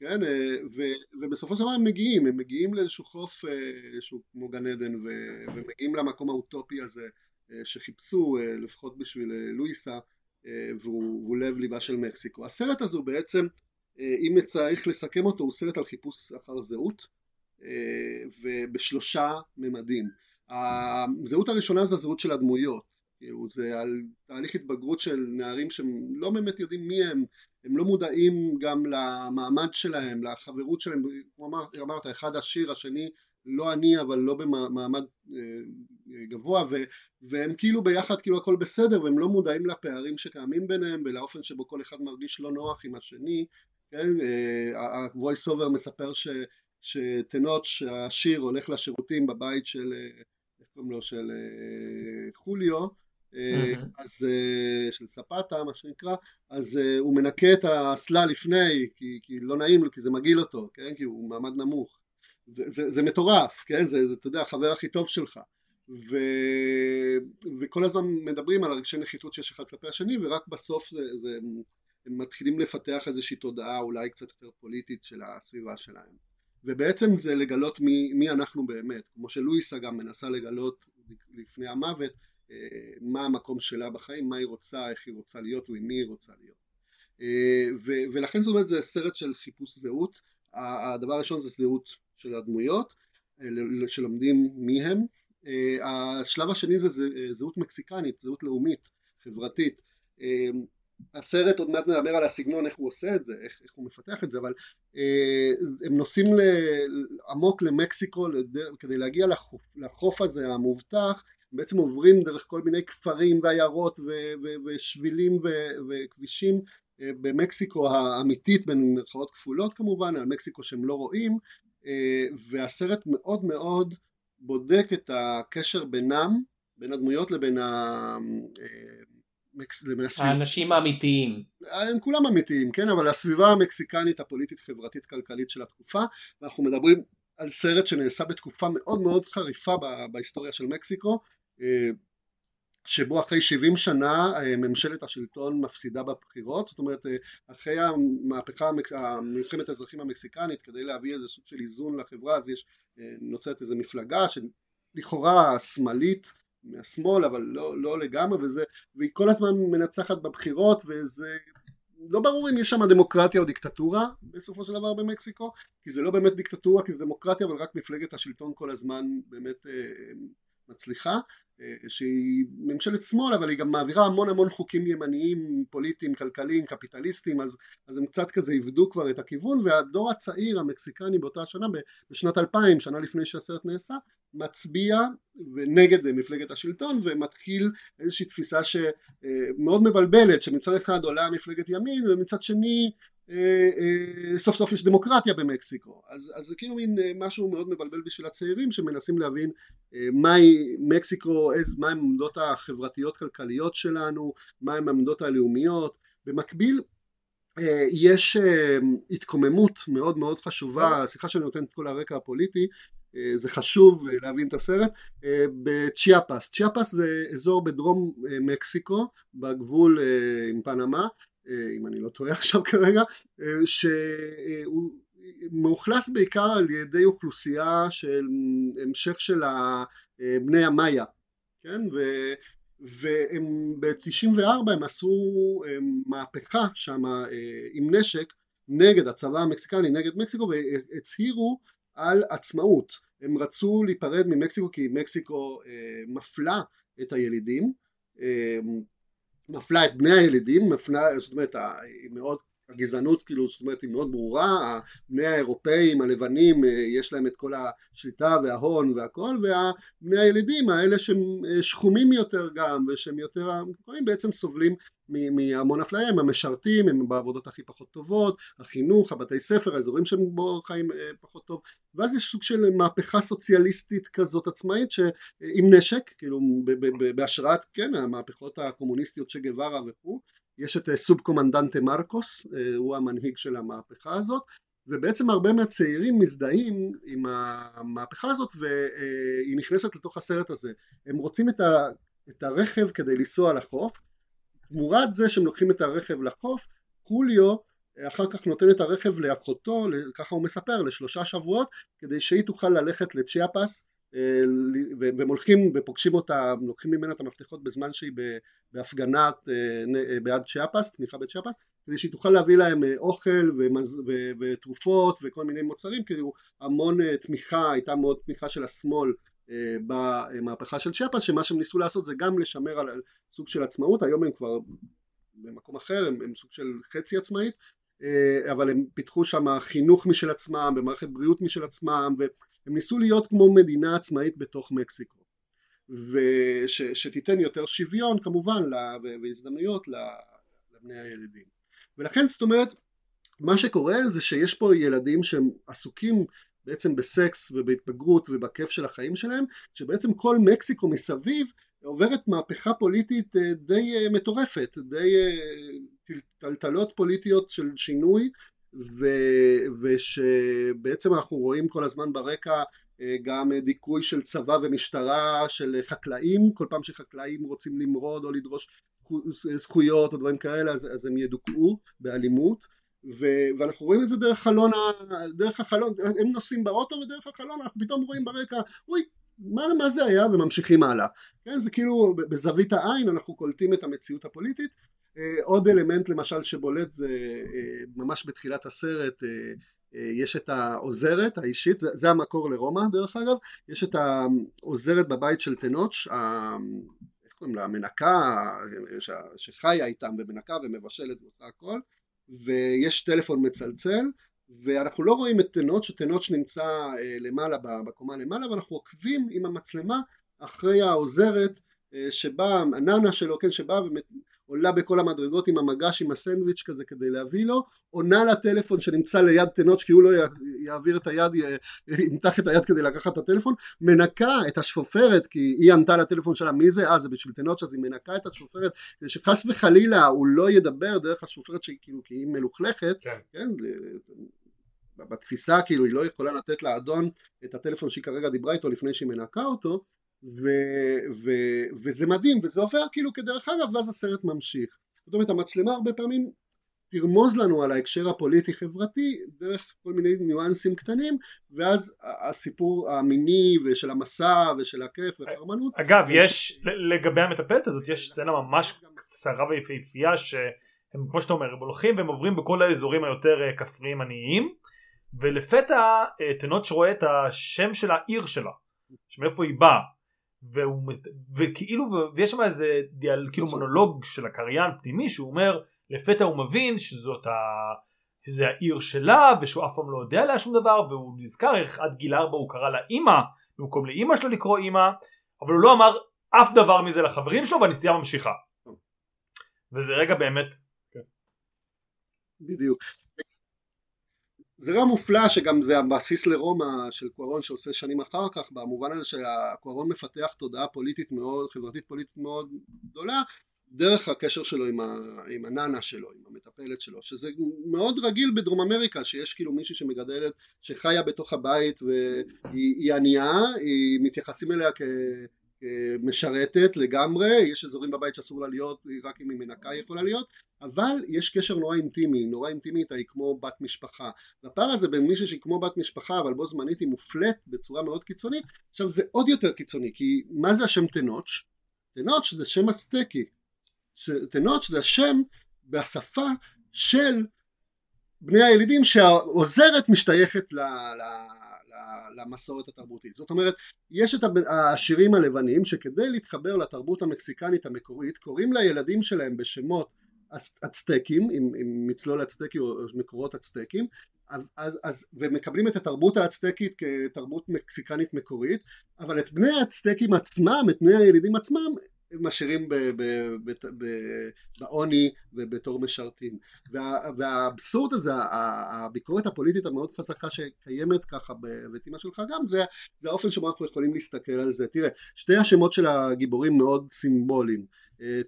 כן, אה, ו... ובסופו של דבר הם מגיעים, הם מגיעים לאיזשהו חוף אה, שהוא כמו גן עדן ו... ומגיעים למקום האוטופי הזה אה, שחיפשו אה, לפחות בשביל אה, לואיסה אה, והוא, והוא לב ליבה של מקסיקו. הסרט הזה הוא בעצם אה, אם צריך לסכם אותו הוא סרט על חיפוש אחר זהות אה, ובשלושה ממדים. הזהות הראשונה זה הזהות של הדמויות, כאילו זה על תהליך התבגרות של נערים שהם לא באמת יודעים מי הם, הם לא מודעים גם למעמד שלהם, לחברות שלהם, כמו אמר- אמרת, אחד עשיר, השני לא עני אבל לא במעמד אה, גבוה ו, והם כאילו ביחד כאילו הכל בסדר והם לא מודעים לפערים שקיימים ביניהם ולאופן שבו כל אחד מרגיש לא נוח עם השני כן, ה-voice over מספר ש, שטנוץ' העשיר הולך לשירותים בבית של, אה, איך קוראים לו, של אה, חוליו, אה, מהמם. אז, אה, של ספטה מה שנקרא, אז אה, הוא מנקה את האסלה לפני, כי, כי לא נעים לו, כי זה מגעיל אותו, כן, כי הוא מעמד נמוך. זה, זה, זה מטורף, כן, זה, זה, אתה יודע, החבר הכי טוב שלך. ו... וכל הזמן מדברים על רגשי נחיתות שיש אחד כלפי השני ורק בסוף זה, זה, הם מתחילים לפתח איזושהי תודעה אולי קצת יותר פוליטית של הסביבה שלהם. ובעצם זה לגלות מי, מי אנחנו באמת. כמו שלואיסה גם מנסה לגלות לפני המוות אה, מה המקום שלה בחיים מה היא רוצה איך היא רוצה להיות ועם מי היא רוצה להיות. אה, ו- ולכן זאת אומרת זה סרט של חיפוש זהות. הדבר הראשון זה זהות של הדמויות אה, שלומדים מי הם. אה, השלב השני זה זה- זהות מקסיקנית זהות לאומית חברתית. אה, הסרט עוד מעט נדבר על הסגנון איך הוא עושה את זה איך, איך הוא מפתח את זה אבל אה, הם נוסעים ל- עמוק למקסיקו לדר, כדי להגיע לחוף, לחוף הזה המובטח. בעצם עוברים דרך כל מיני כפרים ועיירות ו- ו- ושבילים ו- וכבישים במקסיקו האמיתית בין מירכאות כפולות כמובן, על מקסיקו שהם לא רואים, והסרט מאוד מאוד בודק את הקשר בינם, בין הדמויות לבין ה... האנשים האמיתיים. הם כולם אמיתיים, כן, אבל הסביבה המקסיקנית הפוליטית חברתית כלכלית של התקופה, ואנחנו מדברים על סרט שנעשה בתקופה מאוד מאוד חריפה בהיסטוריה של מקסיקו, אה, שבו אחרי 70 שנה אה, ממשלת השלטון מפסידה בבחירות, זאת אומרת אה, אחרי המהפכה, מלחמת האזרחים המקסיקנית כדי להביא איזה סוג של איזון לחברה אז יש, נוצרת איזו מפלגה שלכאורה שמאלית מהשמאל אבל לא, לא לגמרי וזה, והיא כל הזמן מנצחת בבחירות וזה לא ברור אם יש שם דמוקרטיה או דיקטטורה בסופו של דבר במקסיקו כי זה לא באמת דיקטטורה כי זה דמוקרטיה אבל רק מפלגת השלטון כל הזמן באמת אה, מצליחה אה, שהיא ממשלת שמאל אבל היא גם מעבירה המון המון חוקים ימניים פוליטיים כלכליים קפיטליסטיים אז, אז הם קצת כזה איבדו כבר את הכיוון והדור הצעיר המקסיקני באותה שנה בשנת 2000 שנה לפני שהסרט נעשה מצביע נגד מפלגת השלטון ומתחיל איזושהי תפיסה שמאוד מבלבלת שמצד אחד עולה מפלגת ימין ומצד שני אה, אה, סוף סוף יש דמוקרטיה במקסיקו. אז, אז זה כאילו מין אה, משהו מאוד מבלבל בשביל הצעירים שמנסים להבין מהי מקסיקו, מה הם העמדות החברתיות כלכליות שלנו, מה הם העמדות הלאומיות. במקביל יש התקוממות מאוד מאוד חשובה, סליחה שאני נותן את כל הרקע הפוליטי, זה חשוב להבין את הסרט, בצ'יאפס, צ'יאפס זה אזור בדרום מקסיקו בגבול עם פנמה אם אני לא טועה עכשיו כרגע, שהוא מאוכלס בעיקר על ידי אוכלוסייה של המשך של בני המאיה, כן? ו... והם ב-94 הם עשו מהפכה שם עם נשק נגד הצבא המקסיקני, נגד מקסיקו והצהירו על עצמאות. הם רצו להיפרד ממקסיקו כי מקסיקו מפלה את הילידים מפלה את בני הילידים, מפלה, זאת אומרת, היא מאוד, הגזענות כאילו, זאת אומרת, היא מאוד ברורה, בני האירופאים, הלבנים, אה, יש להם את כל השליטה וההון והכל, והבני הילידים האלה שהם אה, שחומים יותר גם, ושהם יותר, הם בעצם סובלים מהמון אפליה, הם המשרתים, הם בעבודות הכי פחות טובות, החינוך, הבתי ספר, האזורים שהם בו חיים אה, פחות טוב, ואז יש סוג של מהפכה סוציאליסטית כזאת עצמאית עם נשק, כאילו בהשראת, כן, המהפכות הקומוניסטיות של גווארה וכו', יש את אה, סוב קומנדנטה מרקוס, אה, הוא המנהיג של המהפכה הזאת, ובעצם הרבה מהצעירים מזדהים עם המהפכה הזאת והיא נכנסת לתוך הסרט הזה. הם רוצים את, ה, את הרכב כדי לנסוע לחוף, תמורת זה שהם לוקחים את הרכב לחוף, חוליו אחר כך נותן את הרכב לאחותו, ככה הוא מספר, לשלושה שבועות, כדי שהיא תוכל ללכת לצ'יאפס, אה, והם הולכים ופוגשים אותה, לוקחים ממנה את המפתחות בזמן שהיא בהפגנת אה, אה, בעד צ'יאפס, תמיכה בצ'יאפס, כדי שהיא תוכל להביא להם אוכל ומז... ותרופות וכל מיני מוצרים, כאילו המון תמיכה, הייתה מאוד תמיכה של השמאל במהפכה של צ'יאפס, שמה שהם ניסו לעשות זה גם לשמר על סוג של עצמאות, היום הם כבר במקום אחר, הם, הם סוג של חצי עצמאית, אה, אבל הם פיתחו שם חינוך משל עצמם, במערכת בריאות משל עצמם, והם ניסו להיות כמו מדינה עצמאית בתוך מקסיקו, ושתיתן יותר שוויון כמובן והזדמנויות לבני הילדים. ולכן זאת אומרת, מה שקורה זה שיש פה ילדים שהם עסוקים בעצם בסקס ובהתבגרות ובכיף של החיים שלהם, שבעצם כל מקסיקו מסביב עוברת מהפכה פוליטית אה, די אה, מטורפת, די טלטלות פוליטיות של שינוי ו, ושבעצם אנחנו רואים כל הזמן ברקע אה, גם דיכוי של צבא ומשטרה של חקלאים, כל פעם שחקלאים רוצים למרוד או לדרוש זכויות או דברים כאלה אז, אז הם ידוכאו באלימות. ו, ואנחנו רואים את זה דרך חלון, דרך החלון, הם נוסעים באוטו ודרך החלון אנחנו פתאום רואים ברקע, אוי מה, מה זה היה? וממשיכים הלאה, כן זה כאילו בזווית העין אנחנו קולטים את המציאות הפוליטית. אה, עוד אלמנט למשל שבולט זה אה, ממש בתחילת הסרט אה, יש את העוזרת האישית, זה, זה המקור לרומא דרך אגב, יש את העוזרת בבית של תנוץ', איך קוראים לה, המנקה שחיה איתם במנקה ומבשלת ועושה הכל, ויש טלפון מצלצל ואנחנו לא רואים את תנוץ', תנוץ' נמצא למעלה בקומה למעלה ואנחנו עוקבים עם המצלמה אחרי העוזרת שבאה, הננה שלו, כן, שבאה עולה בכל המדרגות עם המגש עם הסנדוויץ' כזה כדי להביא לו, עונה לטלפון שנמצא ליד תנוץ' כי הוא לא יעביר את היד, ימתח את היד כדי לקחת את הטלפון, מנקה את השפופרת כי היא ענתה לטלפון שלה מי זה? אה זה בשביל תנוץ' אז היא מנקה את השפופרת כדי שחס וחלילה הוא לא ידבר דרך השפופרת כאילו כי היא מלוכלכת, כן, כן בתפיסה כאילו היא לא יכולה לתת לאדון את הטלפון שהיא כרגע דיברה איתו לפני שהיא מנקה אותו ו, ו, וזה מדהים וזה עובר כאילו כדרך אגב ואז הסרט ממשיך. זאת אומרת המצלמה הרבה פעמים תרמוז לנו על ההקשר הפוליטי חברתי דרך כל מיני ניואנסים קטנים ואז הסיפור המיני ושל המסע ושל הכיף והחרמנות אגב יש לגבי המטפלת הזאת יש סצנה ממש קצרה ויפהפייה שהם כמו שאתה אומר הם הולכים והם עוברים בכל האזורים היותר אה, כפריים עניים ולפתע אה, תנוץ' רואה את השם של העיר שלה שמאיפה היא באה והוא, וכאילו ויש שם איזה דיאל, כאילו. מונולוג של הקריין פנימי שהוא אומר לפתע הוא מבין שזאת ה... שזה העיר שלה ושהוא אף פעם לא יודע עליה שום דבר והוא נזכר איך עד גיל ארבע הוא קרא לה אימא במקום לאימא שלו לקרוא אימא אבל הוא לא אמר אף דבר מזה לחברים שלו והנסיעה ממשיכה וזה רגע באמת בדיוק זה רע מופלא שגם זה הבסיס לרומא של קוארון שעושה שנים אחר כך במובן הזה שקוארון מפתח תודעה פוליטית מאוד, חברתית פוליטית מאוד גדולה דרך הקשר שלו עם, ה, עם הננה שלו, עם המטפלת שלו, שזה מאוד רגיל בדרום אמריקה, שיש כאילו מישהי שמגדלת, שחיה בתוך הבית והיא ענייה, היא מתייחסים אליה כ... משרתת לגמרי, יש אזורים בבית שאסור לה להיות, רק אם היא מנקה היא יכולה להיות, אבל יש קשר נורא אינטימי, נורא אינטימי איתה, היא כמו בת משפחה. והפער הזה בין מישהי שהיא כמו בת משפחה, אבל בו זמנית היא מופלית בצורה מאוד קיצונית, עכשיו זה עוד יותר קיצוני, כי מה זה השם תנוץ'? תנוץ' זה שם אסטקי. תנוץ' זה השם בשפה של בני הילידים שהעוזרת משתייכת ל... ל למסורת התרבותית. זאת אומרת, יש את השירים הלבנים שכדי להתחבר לתרבות המקסיקנית המקורית קוראים לילדים שלהם בשמות אצטקים, עם, עם מצלול אצטקי או מקורות אצטקים, אז, אז, אז, ומקבלים את התרבות האצטקית כתרבות מקסיקנית מקורית, אבל את בני האצטקים עצמם, את בני הילידים עצמם, משאירים בעוני ובתור משרתים. וה, והאבסורד הזה הביקורת הפוליטית המאוד חזקה שקיימת ככה בבתימה שלך גם זה, זה האופן שבו אנחנו יכולים להסתכל על זה. תראה שתי השמות של הגיבורים מאוד סימבוליים.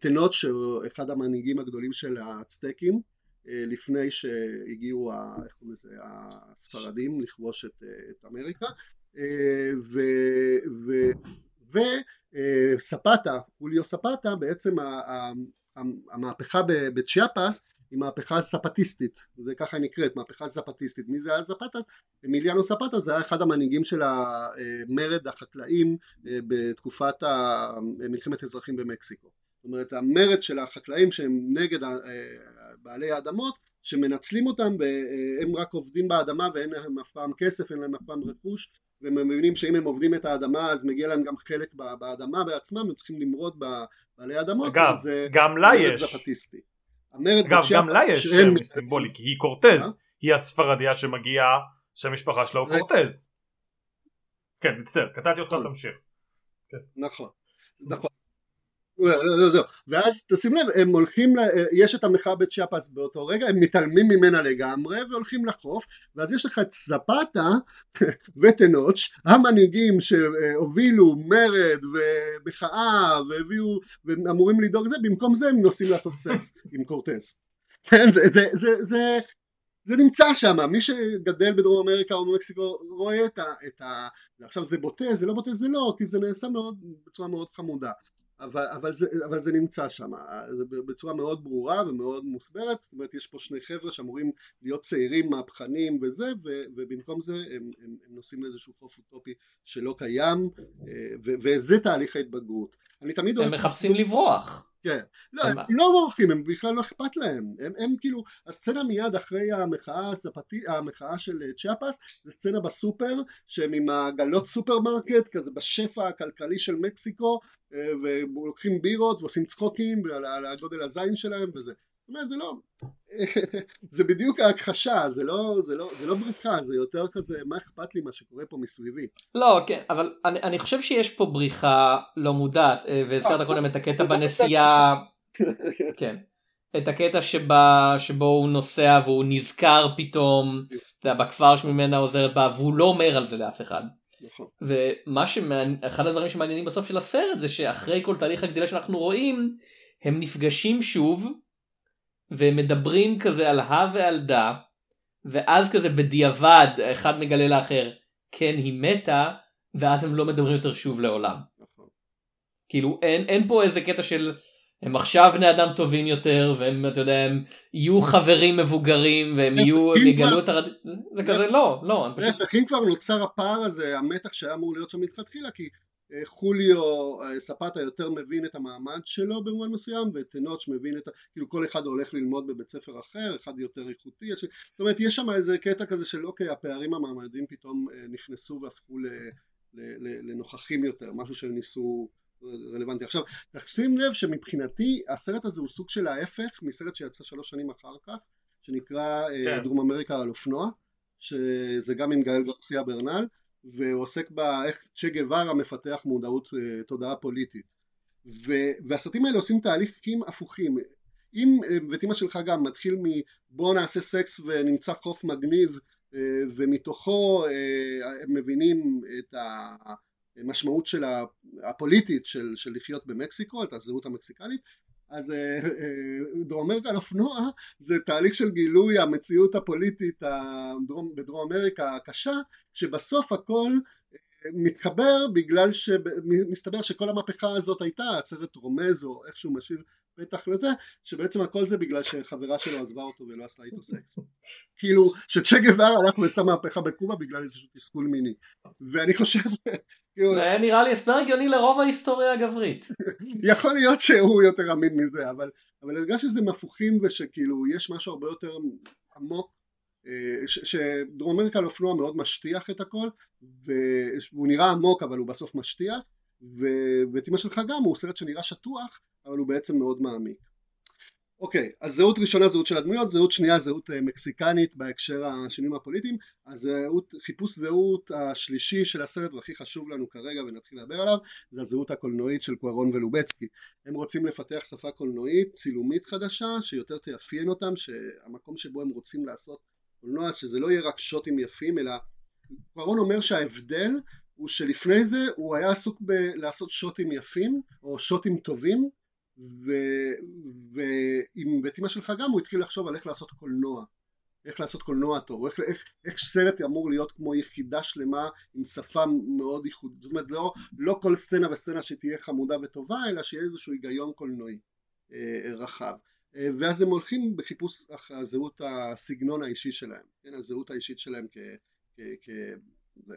תנות שהוא אחד המנהיגים הגדולים של הצטקים לפני שהגיעו איך קוראים לזה הספרדים לכבוש את, את אמריקה. ו, ו, ו ספטה, אוליו ספטה, בעצם המהפכה בצ'יאפס היא מהפכה ספטיסטית, זה ככה נקראת, מהפכה ספטיסטית. מי זה היה ספטה? אמיליאנו ספטה זה היה אחד המנהיגים של המרד החקלאים אה, בתקופת מלחמת אזרחים במקסיקו. זאת אומרת המרד של החקלאים שהם נגד אה, בעלי האדמות שמנצלים אותם והם רק עובדים באדמה ואין להם אף פעם כסף, אין להם אף פעם רכוש והם מבינים שאם הם עובדים את האדמה אז מגיע להם גם חלק באדמה בעצמם, הם צריכים למרוד בבעלי אדמות. אגב, גם לה יש. זפטיסטי. אגב, גם לה יש שם סימבולי, כי היא קורטז, אה? היא הספרדיה שמגיעה, שהמשפחה שלה הוא קורטז. כן, מצטער, קטעתי אותך, נכון. תמשיך. כן. נכון, נכון. ואז תשים לב הם הולכים יש את המחאה בצ'אפס באותו רגע הם מתעלמים ממנה לגמרי והולכים לחוף ואז יש לך את ספטה וטנוץ' המנהיגים שהובילו מרד ומחאה והביאו ואמורים לדאוג זה במקום זה הם נוסעים לעשות סקס עם קורטס כן זה, זה, זה, זה זה נמצא שם, מי שגדל בדרום אמריקה או במקסיקו רואה את ה... את ה... עכשיו זה בוטה, זה לא בוטה, זה לא, כי זה נעשה מאוד, בצורה מאוד חמודה. אבל, אבל, זה, אבל זה נמצא שם. בצורה מאוד ברורה ומאוד מוסברת. זאת אומרת יש פה שני חבר'ה שאמורים להיות צעירים מהפכנים וזה ו, ובמקום זה הם, הם, הם נוסעים לאיזשהו חוף אוטופי שלא קיים אה, ו, וזה תהליך ההתבגרות. אני תמיד הם מחפשים לברוח כן, לא, הם לא בורחים, הם בכלל לא אכפת להם, הם, הם כאילו, הסצנה מיד אחרי המחאה, הספתי, המחאה של אה, צ'אפס, זה סצנה בסופר, שהם עם הגלות סופרמרקט, כזה בשפע הכלכלי של מקסיקו, אה, ולוקחים בירות ועושים צחוקים על הגודל הזין שלהם וזה. אומרת, זה לא, זה בדיוק ההכחשה, זה לא, זה, לא, זה לא בריחה, זה יותר כזה, מה אכפת לי מה שקורה פה מסביבי. לא, כן, אבל אני, אני חושב שיש פה בריחה לא מודעת, אה, והזכרת קודם את הקטע בנסיעה כן. את הקטע שבה, שבו הוא נוסע והוא נזכר פתאום אתה יודע, בכפר שממנה עוזרת בה והוא לא אומר על זה לאף אחד. נכון. ומה שמעניין, אחד הדברים שמעניינים בסוף של הסרט זה שאחרי כל תהליך הגדילה שאנחנו רואים הם נפגשים שוב ומדברים כזה על הא ועל דא ואז כזה בדיעבד אחד מגלה לאחר כן היא מתה ואז הם לא מדברים יותר שוב לעולם. כאילו אין, אין פה איזה קטע של הם עכשיו בני אדם טובים יותר והם אתה יודע הם יהיו חברים מבוגרים והם יהיו הם יגלו את הרד... זה כזה לא לא להפך, אם כבר נוצר הפער הזה, המתח שהיה אמור להיות שם מלכתחילה, כי חוליו אה, ספטה יותר מבין את המעמד שלו במובן מסוים, וטנוץ' מבין את ה... כאילו כל אחד הולך ללמוד בבית ספר אחר, אחד יותר איכותי, יש... זאת אומרת יש שם איזה קטע כזה של אוקיי, הפערים המעמדיים פתאום אה, נכנסו והפכו ל... ל... ל... לנוכחים יותר, משהו שהם ניסו רלוונטי. עכשיו, תשים לב שמבחינתי הסרט הזה הוא סוג של ההפך מסרט שיצא שלוש שנים אחר כך, שנקרא אה, כן. דרום אמריקה על אופנוע, שזה גם עם גאל גרסיה ברנל, והוא עוסק באיך צ'ה גווארה מפתח מודעות, אה, תודעה פוליטית. ו, והסרטים האלה עושים תהליכים הפוכים. אם אה, וטימה שלך גם מתחיל מבוא נעשה סקס ונמצא חוף מגניב אה, ומתוכו הם מבינים את המשמעות של הפוליטית של, של לחיות במקסיקו, את הזהות המקסיקנית, אז אה, אה, דרום אמריקה על אופנוע זה תהליך של גילוי המציאות הפוליטית הדרום, בדרום אמריקה הקשה, שבסוף הכל אה, מתחבר בגלל שמסתבר שכל המהפכה הזאת הייתה, הסרט רומז או איכשהו משאיר פתח לזה, שבעצם הכל זה בגלל שחברה שלו עזבה אותו ולא עשתה איתו סקס. כאילו שצ'ה גווארה הלך ועשה מהפכה בקובה בגלל איזשהו תסכול מיני. ואני חושב, כאילו, זה נראה לי הסבר הגיוני לרוב ההיסטוריה הגברית. יכול להיות שהוא יותר אמין מזה, אבל, אבל הרגש שזה מהפוכים ושכאילו יש משהו הרבה יותר עמוק, שדרום אמריקה על אופנוע מאוד משטיח את הכל, והוא נראה עמוק אבל הוא בסוף משטיח, ו- וטימה שלך גם הוא סרט שנראה שטוח, אבל הוא בעצם מאוד מעמיק. אוקיי, אז זהות ראשונה זהות של הדמויות, זהות שנייה זהות אה, מקסיקנית בהקשר השינויים הפוליטיים, אז זהות, חיפוש זהות השלישי של הסרט והכי חשוב לנו כרגע ונתחיל לדבר עליו, זה הזהות הקולנועית של קוארון ולובצקי. הם רוצים לפתח שפה קולנועית, צילומית חדשה, שיותר תאפיין אותם, שהמקום שבו הם רוצים לעשות קולנוע, שזה לא יהיה רק שוטים יפים, אלא קוארון אומר שההבדל הוא שלפני זה הוא היה עסוק בלעשות שוטים יפים, או שוטים טובים, ו- ועם בית אמא שלך גם הוא התחיל לחשוב על איך לעשות קולנוע, איך לעשות קולנוע טוב, איך, איך, איך סרט אמור להיות כמו יחידה שלמה עם שפה מאוד ייחודית, זאת אומרת לא, לא כל סצנה וסצנה שתהיה חמודה וטובה, אלא שיהיה איזשהו היגיון קולנועי אה, רחב. אה, ואז הם הולכים בחיפוש אחרי הזהות הסגנון האישי שלהם, כן, הזהות האישית שלהם כ... כ, כ זה.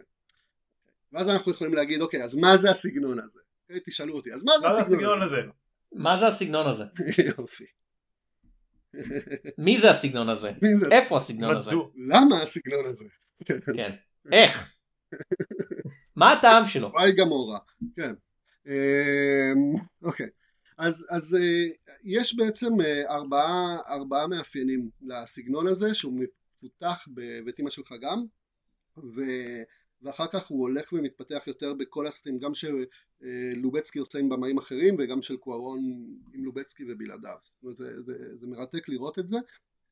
ואז אנחנו יכולים להגיד, אוקיי, אז מה זה הסגנון הזה? אוקיי, תשאלו אותי, אז מה זה מה זה הסגנון הסגנון הזה? מה זה הסגנון הזה? יופי. מי זה הסגנון הזה? איפה הסגנון הזה? למה הסגנון הזה? כן. איך? מה הטעם שלו? וואי גמורה, כן. אמ, אוקיי. אז, אז אה, יש בעצם אה, ארבעה, ארבעה מאפיינים לסגנון הזה שהוא מפותח בבית אמא שלך גם ו, ואחר כך הוא הולך ומתפתח יותר בכל הסרטים גם שלובצקי עושה עם במאים אחרים וגם של קוארון עם לובצקי ובלעדיו. זה, זה, זה מרתק לראות את זה.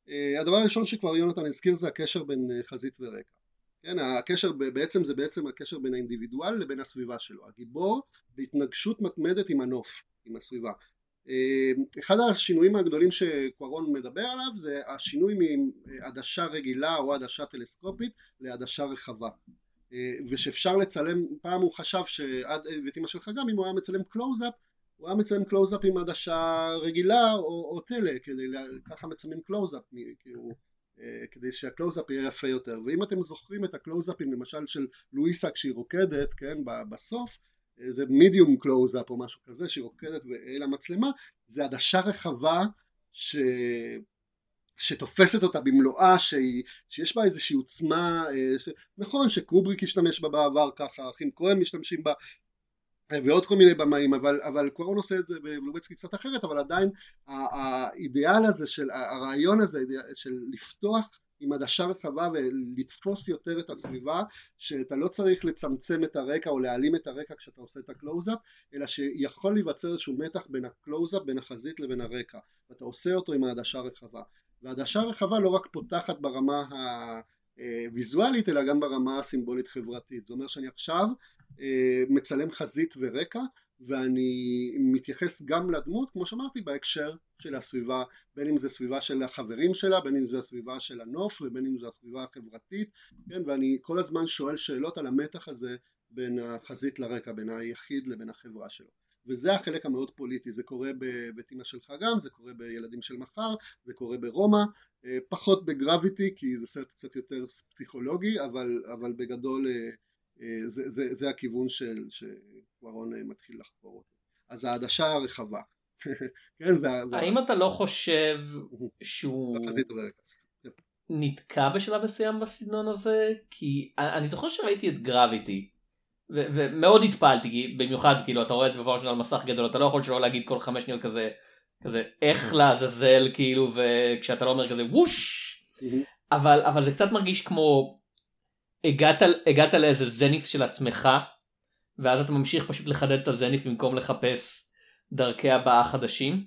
אה, הדבר הראשון שכבר יונתן הזכיר זה הקשר בין אה, חזית ורקע כן, הקשר בעצם זה בעצם הקשר בין האינדיבידואל לבין הסביבה שלו. הגיבור בהתנגשות מתמדת עם הנוף, עם הסביבה. אה, אחד השינויים הגדולים שקוארון מדבר עליו זה השינוי מעדשה רגילה או עדשה טלסקופית לעדשה רחבה. אה, ושאפשר לצלם, פעם הוא חשב שעד ואת אמא שלך גם אם הוא היה מצלם קלוזאפ הוא היה מצלם קלוזאפ עם עדשה רגילה או, או טלה, כדי ככה מצלמים קלוזאפ, כאילו כדי שהקלוזאפ יהיה יפה יותר. ואם אתם זוכרים את הקלוזאפים למשל של לואיסה כשהיא רוקדת כן בסוף אה, זה medium close-up או משהו כזה שהיא רוקדת ואל המצלמה זה עדשה רחבה ש... שתופסת אותה במלואה שהיא, שיש בה איזושהי עוצמה אה, ש... נכון שקובריק השתמש בה בעבר ככה אחים כהן משתמשים בה ועוד כל מיני במאים, אבל, אבל קוארון עושה את זה ולובצקי קצת אחרת, אבל עדיין האידיאל הזה של, הרעיון הזה של לפתוח עם עדשה רחבה ולתפוס יותר את הסביבה שאתה לא צריך לצמצם את הרקע או להעלים את הרקע כשאתה עושה את הקלוזאפ אלא שיכול להיווצר איזשהו מתח בין הקלוזאפ בין החזית לבין הרקע. ואתה עושה אותו עם העדשה רחבה. והעדשה רחבה לא רק פותחת ברמה הוויזואלית אלא גם ברמה הסימבולית חברתית זה אומר שאני עכשיו מצלם חזית ורקע ואני מתייחס גם לדמות כמו שאמרתי בהקשר של הסביבה בין אם זה סביבה של החברים שלה בין אם זה הסביבה של הנוף ובין אם זה הסביבה החברתית כן ואני כל הזמן שואל שאלות על המתח הזה בין החזית לרקע בין היחיד לבין החברה שלו. וזה החלק המאוד פוליטי זה קורה בבית אמא שלך גם זה קורה בילדים של מחר זה קורה ברומא אה, פחות בגרביטי כי זה סרט קצת יותר פסיכולוגי אבל, אבל בגדול אה, אה, זה, זה, זה הכיוון של, שקוורון אה, מתחיל לחקור אותו. אז העדשה הרחבה. כן, וה, האם. אתה לא חושב שהוא נתקע בשלב מסוים בסגנון הזה? כי אני זוכר שראיתי את גרביטי. ומאוד התפעלתי כי במיוחד כאילו אתה רואה את זה בפעם ראשונה על מסך גדול אתה לא יכול שלא להגיד כל חמש שניות כזה כזה איך לעזאזל כאילו וכשאתה לא אומר כזה ווש אבל אבל זה קצת מרגיש כמו הגעת, הגעת לאיזה זניף של עצמך ואז אתה ממשיך פשוט לחדד את הזניף במקום לחפש דרכי הבאה חדשים?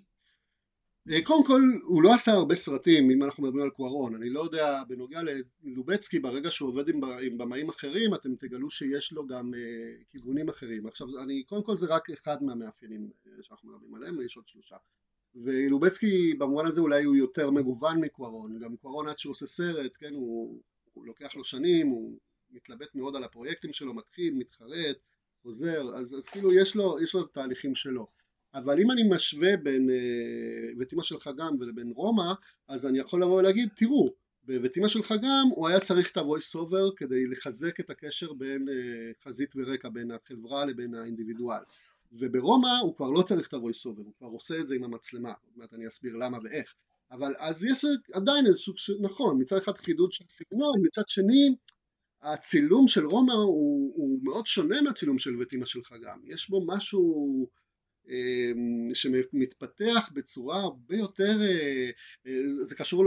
אה, קודם כל הוא לא עשה הרבה סרטים אם אנחנו מדברים על קוארון אני לא יודע בנוגע ללובצקי ברגע שהוא עובד עם, עם במאים אחרים אתם תגלו שיש לו גם uh, כיוונים אחרים. עכשיו אני קודם כל זה רק אחד מהמאפיינים אה, שאנחנו מדברים עליהם ויש עוד שלושה. ולובצקי במובן הזה אולי הוא יותר מגוון מקוארון גם קוארון עד שהוא עושה סרט כן הוא הוא לוקח לו שנים, הוא מתלבט מאוד על הפרויקטים שלו, מתחיל, מתחרט, חוזר, אז, אז כאילו יש לו, יש לו את התהליכים שלו. אבל אם אני משווה בין אה, וטימה של חגם ולבין רומא, אז אני יכול לבוא ולהגיד, תראו, בבית של חגם הוא היה צריך את ה-voice over כדי לחזק את הקשר בין אה, חזית ורקע, בין החברה לבין האינדיבידואל. וברומא הוא כבר לא צריך את ה-voice over, הוא כבר עושה את זה עם המצלמה, זאת אומרת אני אסביר למה ואיך. אבל אז יש עדיין איזה סוג של, נכון, מצד אחד חידוד של סגנון, מצד שני הצילום של רומא הוא, הוא מאוד שונה מהצילום של בית אמא שלך גם, יש בו משהו אה, שמתפתח בצורה הרבה יותר, אה, אה, זה קשור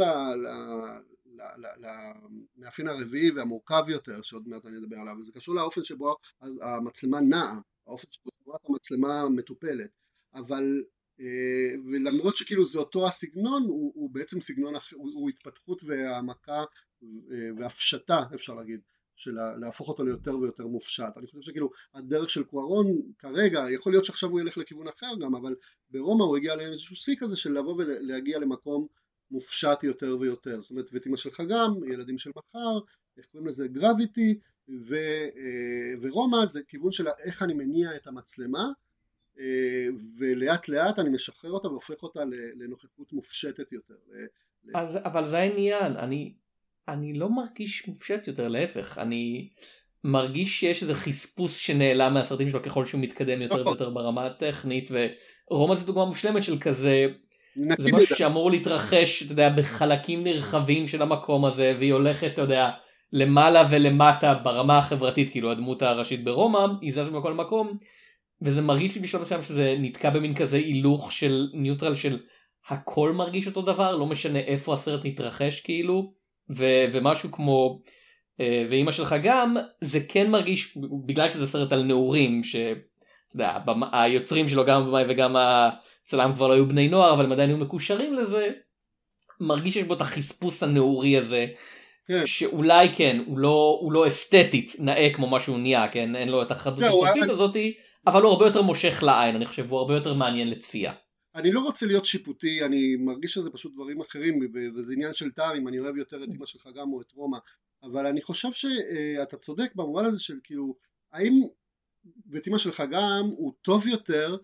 למאפיין הרביעי והמורכב יותר שעוד מעט אני אדבר עליו, זה קשור לאופן שבו המצלמה נעה, האופן שבו המצלמה מטופלת, אבל אה, ולמרות שכאילו זה אותו הסגנון הוא, הוא בעצם סגנון אחר, הוא, הוא התפתחות והעמקה והפשטה אפשר להגיד של להפוך אותו ליותר ויותר מופשט. אני חושב שכאילו הדרך של קוארון כרגע יכול להיות שעכשיו הוא ילך לכיוון אחר גם אבל ברומא הוא הגיע לאיזשהו שיא כזה של לבוא ולהגיע למקום מופשט יותר ויותר. זאת אומרת וטימה של חגם ילדים של מחר איך קוראים לזה? גרביטי ו, אה, ורומא זה כיוון של איך אני מניע את המצלמה אה, ולאט לאט אני משחרר אותה והופך אותה לנוכחות מופשטת יותר. אז, אבל זה העניין, אני, אני לא מרגיש מופשט יותר, להפך, אני מרגיש שיש איזה חספוס שנעלם מהסרטים שלו ככל שהוא מתקדם יותר נכון. ויותר ברמה הטכנית, ורומא זו דוגמה מושלמת של כזה, זה משהו שאמור להתרחש, אתה יודע, בחלקים נרחבים של המקום הזה, והיא הולכת, אתה יודע, למעלה ולמטה ברמה החברתית, כאילו הדמות הראשית ברומא, היא זזה בכל מקום. וזה מרגיש לי בשלב מסוים שזה נתקע במין כזה הילוך של ניוטרל של הכל מרגיש אותו דבר לא משנה איפה הסרט מתרחש כאילו ו- ומשהו כמו uh, ואימא שלך גם זה כן מרגיש בגלל שזה סרט על נעורים שהיוצרים שלו גם הבמאי וגם הצלם כבר לא היו בני נוער אבל הם עדיין היו מקושרים לזה מרגיש שיש בו את החספוס הנעורי הזה כן. שאולי כן הוא לא הוא לא אסתטית נאה כמו מה שהוא נהיה כן אין לו את החדות הסופית הזאתי אבל הוא הרבה יותר מושך לעין, אני חושב, הוא הרבה יותר מעניין לצפייה. אני לא רוצה להיות שיפוטי, אני מרגיש שזה פשוט דברים אחרים, וזה עניין של טעם, אם אני אוהב יותר את אמא שלך גם או את רומא, אבל אני חושב שאתה צודק במובן הזה של כאילו, האם ואת אמא שלך גם הוא טוב יותר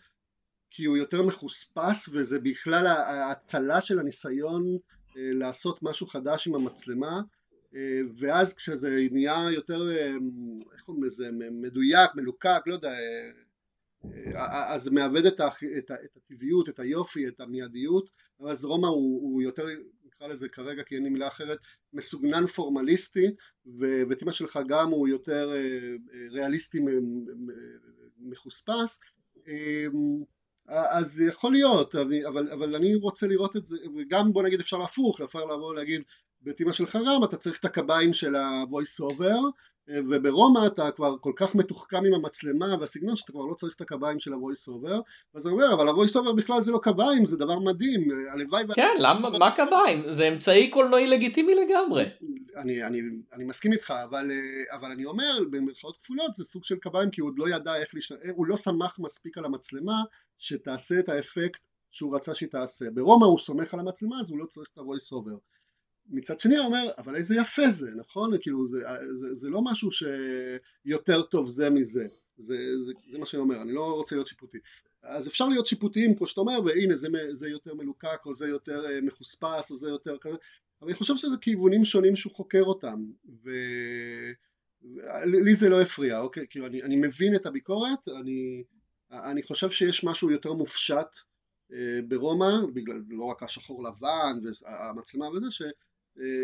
כי הוא יותר מחוספס וזה בכלל ההטלה של הניסיון אה, לעשות משהו חדש עם המצלמה אה, ואז כשזה נהיה יותר, אה, איך קוראים לזה, מדויק, מלוקק, לא יודע, אז זה מאבד את, את, את הטבעיות, את היופי, את המיידיות, אז רומא הוא, הוא יותר, נקרא לזה כרגע כי אין לי מילה אחרת, מסוגנן פורמליסטי, וטימה שלך גם הוא יותר אה, ריאליסטי מחוספס, אמ, אז יכול להיות, אבל, אבל אני רוצה לראות את זה, וגם בוא נגיד אפשר להפוך, אפשר לבוא ולהגיד בתימא של חרם אתה צריך את הקביים של ה-voice over וברומא אתה כבר כל כך מתוחכם עם המצלמה והסגנון שאתה כבר לא צריך את הקביים של ה-voice over. אז אני אומר אבל ה-voice over בכלל זה לא קביים זה דבר מדהים. הלוואי כן למה מה קביים? זה אמצעי קולנועי לגיטימי לגמרי. אני, אני, אני מסכים איתך אבל, אבל אני אומר במרכאות כפולות זה סוג של קביים כי הוא עוד לא ידע איך להשתמש הוא לא סמך מספיק על המצלמה שתעשה את האפקט שהוא רצה שהיא תעשה. ברומא הוא סומך על המצלמה אז הוא לא צריך את ה-voice over מצד שני הוא אומר אבל איזה יפה זה נכון? כאילו זה, זה, זה לא משהו שיותר טוב זה מזה. זה, זה, זה מה שאני אומר אני לא רוצה להיות שיפוטי. אז אפשר להיות שיפוטיים כמו שאתה אומר והנה זה, זה יותר מלוקק או זה יותר אה, מחוספס או זה יותר כזה. אבל אני חושב שזה כיוונים שונים שהוא חוקר אותם ולי זה לא הפריע אוקיי? כאילו אני, אני מבין את הביקורת אני, אני חושב שיש משהו יותר מופשט אה, ברומא, בגלל לא רק השחור לבן והמצלמה וזה, ש,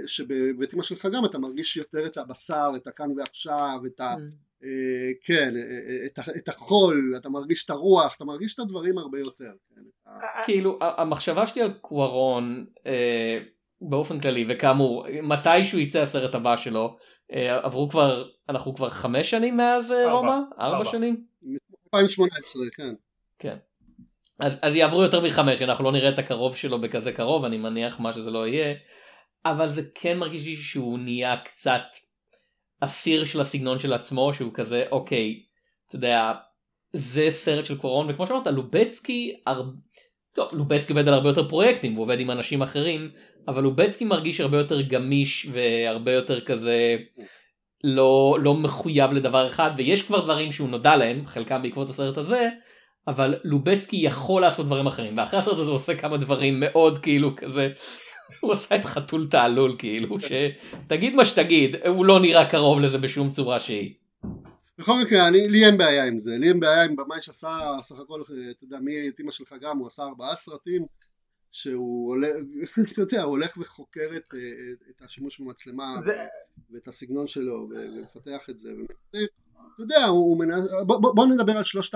שבבית אמא שלך גם אתה מרגיש יותר את הבשר, את הכאן ועכשיו, את ה... Mm. אה, כן, אה, את, את החול, אתה מרגיש את הרוח, אתה מרגיש את הדברים הרבה יותר. כן, כאילו המחשבה שלי על קוורון באופן כללי וכאמור מתישהו יצא הסרט הבא שלו עברו כבר אנחנו כבר חמש שנים מאז רומא? ארבע שנים? 2018 כן. כן. אז, אז יעברו יותר מחמש אנחנו לא נראה את הקרוב שלו בכזה קרוב אני מניח מה שזה לא יהיה אבל זה כן מרגיש לי שהוא נהיה קצת אסיר של הסגנון של עצמו שהוא כזה אוקיי אתה יודע זה סרט של קורון וכמו שאמרת לובצקי הר... טוב לובצקי עובד על הרבה יותר פרויקטים הוא עובד עם אנשים אחרים אבל לובצקי מרגיש הרבה יותר גמיש והרבה יותר כזה לא לא מחויב לדבר אחד ויש כבר דברים שהוא נודע להם חלקם בעקבות הסרט הזה אבל לובצקי יכול לעשות דברים אחרים ואחרי הסרט הזה הוא עושה כמה דברים מאוד כאילו כזה הוא עשה את חתול תעלול כאילו שתגיד מה שתגיד הוא לא נראה קרוב לזה בשום צורה שהיא. בכל מקרה אני, לי אין בעיה עם זה לי אין בעיה עם במאי שעשה סך הכל אתה יודע מי את אמא שלך גם הוא עשה ארבעה סרטים שהוא הולך, אתה יודע, הוא הולך וחוקר את, את השימוש במצלמה זה... ואת הסגנון שלו ומפתח את זה. אתה יודע, הוא מנ... בוא, בוא, נדבר על שלושת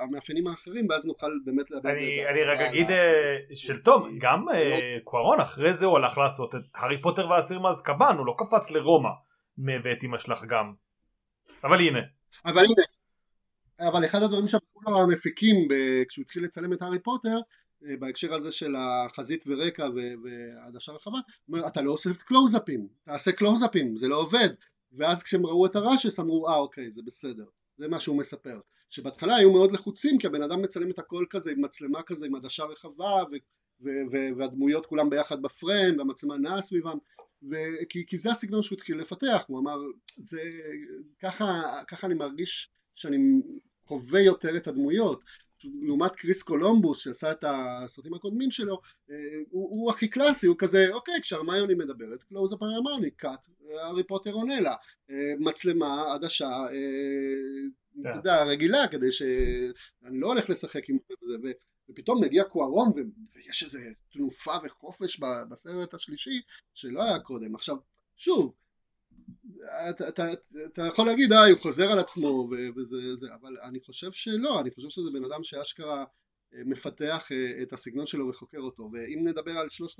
המאפיינים האחרים ואז נוכל באמת לדבר. אני, אני רק אגיד אה, של טוב, גם אה, לא. קוארון אחרי זה הוא הלך לעשות את הארי פוטר והאסיר מאזקבאן, הוא לא קפץ לרומא ואת אמא שלך גם. אבל הנה. אבל הנה. אבל אחד הדברים שאמרו לו המפיקים כשהוא התחיל לצלם את הארי פוטר אה, בהקשר הזה של החזית ורקע ועדשה רחבה, אומר אתה לא עושה קלוזאפים, תעשה קלוזאפים, זה לא עובד, ואז כשהם ראו את הרשס אמרו אה אוקיי זה בסדר. זה מה שהוא מספר. שבהתחלה היו מאוד לחוצים כי הבן אדם מצלם את הכל כזה עם מצלמה כזה עם עדשה רחבה ו- ו- ו- והדמויות כולם ביחד בפריים והמצלמה נעה סביבם. ו- כי, כי זה הסגנון שהוא התחיל לפתח. הוא אמר זה ככה, ככה אני מרגיש שאני חווה יותר את הדמויות לעומת קריס קולומבוס שעשה את הסרטים הקודמים שלו אה, הוא, הוא הכי קלאסי הוא כזה אוקיי כשהרמיוני מדברת קלוז אפ הרמיוני cut הארי פוטר עונה לה אה, מצלמה עדשה אה, אתה כן. יודע רגילה כדי שאני לא הולך לשחק עם זה ופתאום מגיע קוארון ויש איזה תנופה וחופש בסרט השלישי שלא היה קודם עכשיו שוב אתה, אתה, אתה יכול להגיד אה הוא חוזר על עצמו וזה זה אבל אני חושב שלא אני חושב שזה בן אדם שאשכרה אה, מפתח אה, את הסגנון שלו וחוקר אותו ואם נדבר על שלושת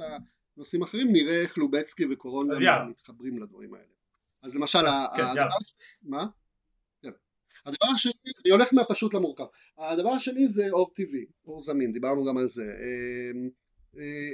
הנושאים האחרים נראה איך לובצקי וקורון מתחברים לדברים האלה. אז למשל כן, הדבר, מה? כן. הדבר השני, אני הולך מהפשוט למורכב. הדבר השני זה אור טבעי, אור זמין, דיברנו גם על זה. אה,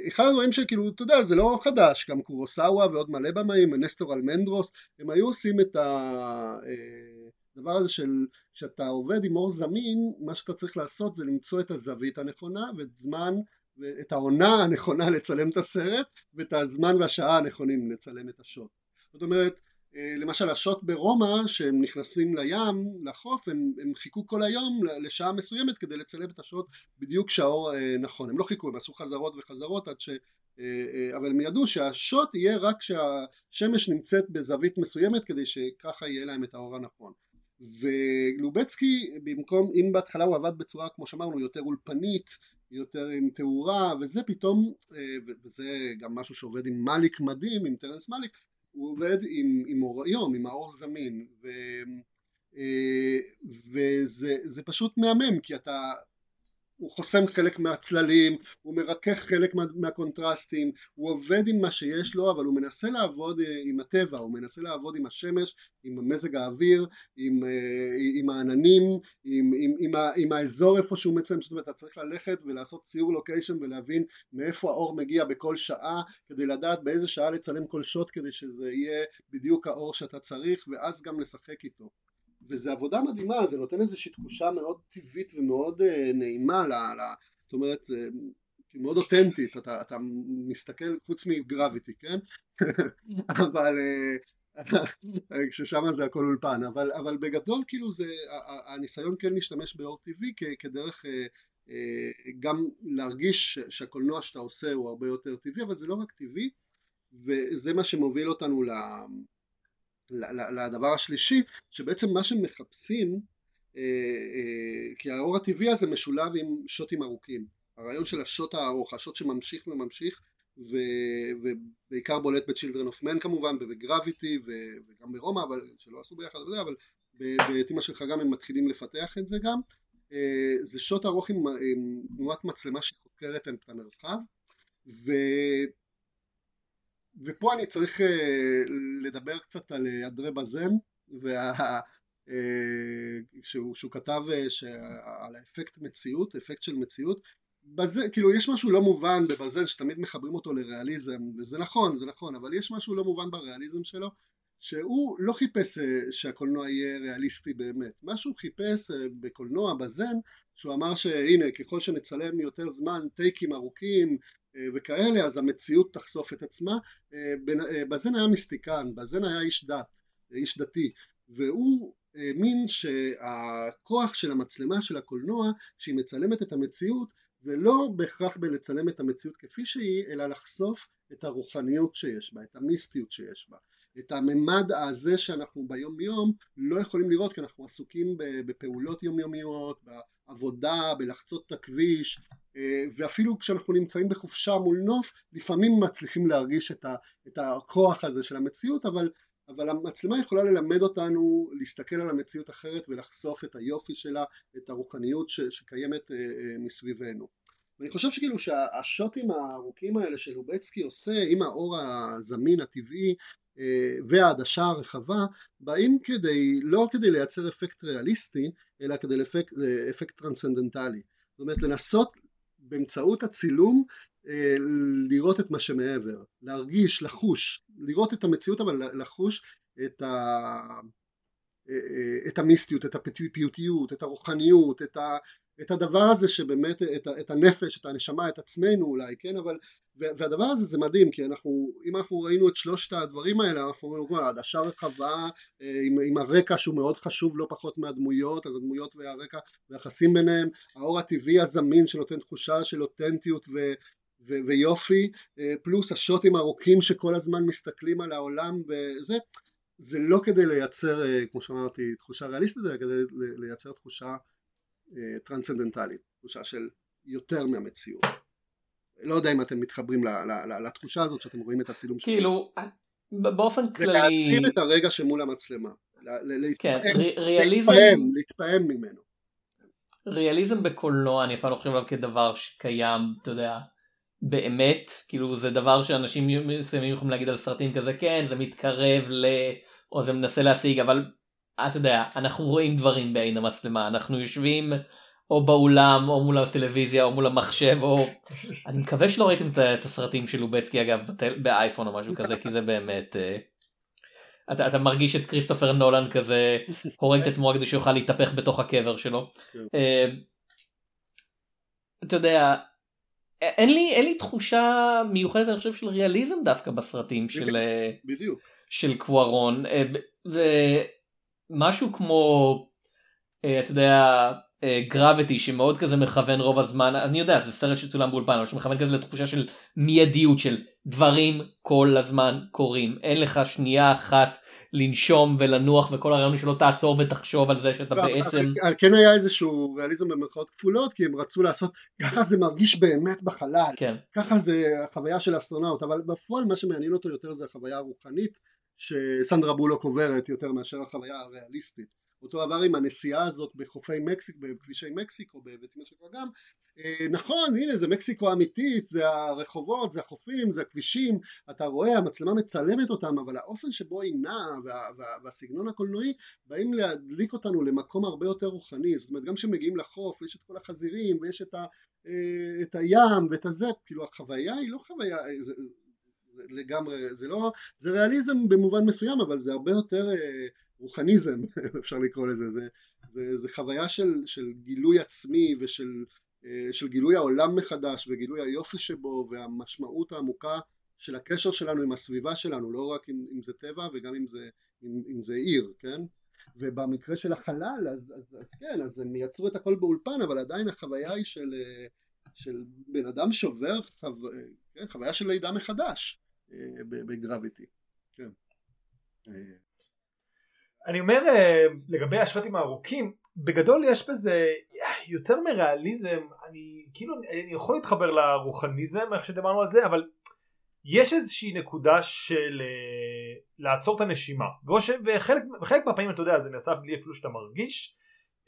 אחד הדברים שכאילו אתה יודע זה לא חדש גם קורוסאווה ועוד מלא במאים נסטור אלמנדרוס הם היו עושים את הדבר אה, הזה של שאתה עובד עם אור זמין מה שאתה צריך לעשות זה למצוא את הזווית הנכונה ואת זמן ואת העונה הנכונה לצלם את הסרט ואת הזמן והשעה הנכונים לצלם את השוט זאת אומרת אה, למשל השוט ברומא שהם נכנסים לים, לחוף, הם, הם חיכו כל היום לשעה מסוימת כדי לצלם את השוט בדיוק כשהאור אה, נכון, הם לא חיכו, הם עשו חזרות וחזרות עד ש... אה, אבל הם ידעו שהשוט יהיה רק כשהשמש נמצאת בזווית מסוימת כדי שככה יהיה להם את האור הנכון. ולובצקי במקום, אם בהתחלה הוא עבד בצורה כמו שאמרנו יותר אולפנית יותר עם תאורה וזה פתאום וזה גם משהו שעובד עם מאליק מדהים עם טרנס מאליק הוא עובד עם, עם אור היום, עם האור זמין ו, אה, וזה פשוט מהמם כי אתה הוא חוסם חלק מהצללים, הוא מרכך חלק מה, מהקונטרסטים, הוא עובד עם מה שיש לו אבל הוא מנסה לעבוד אה, עם הטבע, הוא מנסה לעבוד עם השמש, עם מזג האוויר, עם, אה, עם העננים, עם, עם, עם, עם האזור איפה שהוא מצלם, זאת אומרת אתה צריך ללכת ולעשות סיור location ולהבין מאיפה האור מגיע בכל שעה כדי לדעת באיזה שעה לצלם כל שוט כדי שזה יהיה בדיוק האור שאתה צריך ואז גם לשחק איתו וזו עבודה מדהימה, זה נותן איזושהי תחושה מאוד טבעית ומאוד uh, נעימה, ל, ל, זאת אומרת, uh, מאוד אותנטית, אתה, אתה מסתכל חוץ מגרביטי, כן? אבל uh, כששם זה הכל אולפן, אבל, אבל בגדול כאילו זה, הניסיון כן להשתמש באור טבעי כדרך uh, uh, גם להרגיש שהקולנוע שאתה עושה הוא הרבה יותר טבעי, אבל זה לא רק טבעי, וזה מה שמוביל אותנו ל... לדבר השלישי, שבעצם מה שמחפשים, אה, אה, כי האור הטבעי הזה משולב עם שוטים ארוכים. הרעיון של השוט הארוך, השוט שממשיך וממשיך, ובעיקר בולט ב Children of Men כמובן, וב Gravity, וגם ברומא, אבל שלא עשו ביחד, אבל באתימה שלך גם הם מתחילים לפתח את זה גם. אה, זה שוט ארוך עם, עם תנועת מצלמה שחוקרת את המרחב, ו... ופה אני צריך אה, לדבר קצת על אה, אדרי בזן וה... אה, שהוא, שהוא כתב על האפקט מציאות, אפקט של מציאות. בזה, כאילו יש משהו לא מובן בבזן שתמיד מחברים אותו לריאליזם וזה נכון, זה נכון, אבל יש משהו לא מובן בריאליזם שלו שהוא לא חיפש שהקולנוע יהיה ריאליסטי באמת, מה שהוא חיפש בקולנוע בזן שהוא אמר שהנה ככל שנצלם יותר זמן טייקים ארוכים וכאלה אז המציאות תחשוף את עצמה. אה, אה, בזן היה מיסטיקן, בזן היה איש דת, איש דתי והוא האמין שהכוח של המצלמה של הקולנוע שהיא מצלמת את המציאות זה לא בהכרח בלצלם את המציאות כפי שהיא אלא לחשוף את הרוחניות שיש בה, את המיסטיות שיש בה. את הממד הזה שאנחנו ביום יום לא יכולים לראות כי אנחנו עסוקים בפעולות יומיומיות, בעבודה, בלחצות את הכביש אה, ואפילו כשאנחנו נמצאים בחופשה מול נוף לפעמים מצליחים להרגיש את, ה, את הכוח הזה של המציאות אבל, אבל המצלמה יכולה ללמד אותנו להסתכל על המציאות אחרת ולחשוף את היופי שלה, את הרוחניות ש, שקיימת אה, אה, מסביבנו ואני חושב שכאילו שהשוטים הארוכים האלה שלובצקי עושה עם האור הזמין הטבעי והעדשה הרחבה באים כדי, לא כדי לייצר אפקט ריאליסטי אלא כדי לאפקט, אפקט טרנסצנדנטלי. זאת אומרת לנסות באמצעות הצילום אה, לראות את מה שמעבר, להרגיש, לחוש, לראות את המציאות אבל לחוש את, ה... אה, אה, את המיסטיות, את הפיוטיות, את הרוחניות, את, ה... את הדבר הזה שבאמת, את, את הנפש, את הנשמה, את עצמנו אולי, כן, אבל, והדבר הזה זה מדהים, כי אנחנו, אם אנחנו ראינו את שלושת הדברים האלה, אנחנו אומרים, עדשה רחבה, אה, עם, עם הרקע שהוא מאוד חשוב לא פחות מהדמויות, אז הדמויות והרקע והיחסים ביניהם, האור הטבעי הזמין שנותן תחושה של אותנטיות ו... ו- ויופי, אה, פלוס השוטים ארוכים שכל הזמן מסתכלים על העולם וזה, זה לא כדי לייצר, אה, כמו שאמרתי, תחושה ריאליסטית, אלא כדי לייצר תחושה טרנסצנדנטלית, תחושה של יותר מהמציאות. לא יודע אם אתם מתחברים לתחושה הזאת שאתם רואים את הצילום שלכם. כאילו, באופן כללי... ולהעצים את הרגע שמול המצלמה. כן, ריאליזם... להתפעם ממנו. ריאליזם בקולנוע אני אפילו לא חושב עליו כדבר שקיים, אתה יודע, באמת, כאילו זה דבר שאנשים מסוימים יכולים להגיד על סרטים כזה, כן, זה מתקרב ל... או זה מנסה להשיג, אבל אתה יודע, אנחנו רואים דברים בעין המצלמה, אנחנו יושבים או באולם או מול הטלוויזיה או מול המחשב או אני מקווה שלא ראיתם את הסרטים של לובצקי אגב בטל... באייפון או משהו כזה כי זה באמת uh, אתה, אתה מרגיש את כריסטופר נולן כזה הורג את עצמו כדי שיוכל להתהפך בתוך הקבר שלו. Uh, אתה יודע אין לי אין לי תחושה מיוחדת אני חושב של ריאליזם דווקא בסרטים של אה, בדיוק של קווארון. משהו כמו אה, אתה יודע גרביטי שמאוד כזה מכוון רוב הזמן אני יודע זה סרט שצולם באולפן אבל שמכוון כזה לתחושה של מיידיות של דברים כל הזמן קורים אין לך שנייה אחת לנשום ולנוח וכל הרעיון שלא תעצור ותחשוב על זה שאתה בעצם כן היה איזשהו ריאליזם במרכאות כפולות כי הם רצו לעשות ככה זה מרגיש באמת בחלל כן. ככה זה החוויה של האסטרונאוט אבל בפועל מה שמעניין אותו יותר זה החוויה הרוחנית שסנדרה בולוק עוברת יותר מאשר החוויה הריאליסטית. אותו דבר עם הנסיעה הזאת בחופי מקסיק, בכבישי מקסיקו, בבית משק גם, אה, נכון הנה זה מקסיקו אמיתית זה הרחובות זה החופים זה הכבישים אתה רואה המצלמה מצלמת אותם אבל האופן שבו היא נעה וה, וה, והסגנון הקולנועי באים להדליק אותנו למקום הרבה יותר רוחני. זאת אומרת גם כשמגיעים לחוף יש את כל החזירים ויש את, ה, אה, את הים ואת הזה כאילו החוויה היא לא חוויה זה, לגמרי זה לא זה ריאליזם במובן מסוים אבל זה הרבה יותר רוחניזם אפשר לקרוא לזה. זה, זה, זה חוויה של, של גילוי עצמי ושל אה, של גילוי העולם מחדש וגילוי היופי שבו והמשמעות העמוקה של הקשר שלנו עם הסביבה שלנו לא רק אם, אם זה טבע וגם אם זה, אם, אם זה עיר כן? ובמקרה של החלל אז, אז, אז כן אז הם יצרו את הכל באולפן אבל עדיין החוויה היא של, אה, של בן אדם שובר חו... כן, חוויה של לידה מחדש. אה, בגרביטי. כן. אני אומר לגבי השוטים הארוכים בגדול יש בזה יותר מריאליזם אני כאילו אני יכול להתחבר לרוחניזם איך שדיברנו על זה אבל יש איזושהי נקודה של לעצור את הנשימה. וחלק, וחלק מהפעמים אתה יודע זה נעשה בלי אפילו שאתה מרגיש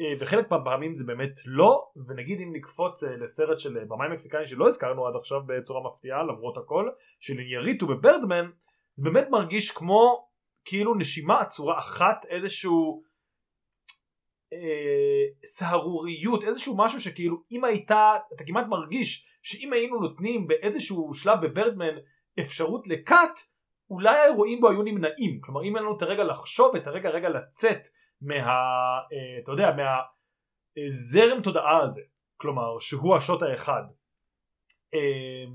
uh, וחלק מהפעמים זה באמת לא ונגיד אם נקפוץ uh, לסרט של במאי מקסיקני שלא הזכרנו עד עכשיו בצורה מפתיעה למרות הכל של יריטו בברדמן זה באמת מרגיש כמו כאילו נשימה עצורה אחת איזשהו אה, סהרוריות איזשהו משהו שכאילו אם הייתה אתה כמעט מרגיש שאם היינו נותנים באיזשהו שלב בברדמן אפשרות לקאט אולי האירועים בו היו נמנעים. כלומר אם אין לנו את הרגע לחשוב את הרגע רגע לצאת מה אה, אתה יודע מהזרם תודעה הזה כלומר שהוא השוט האחד אה,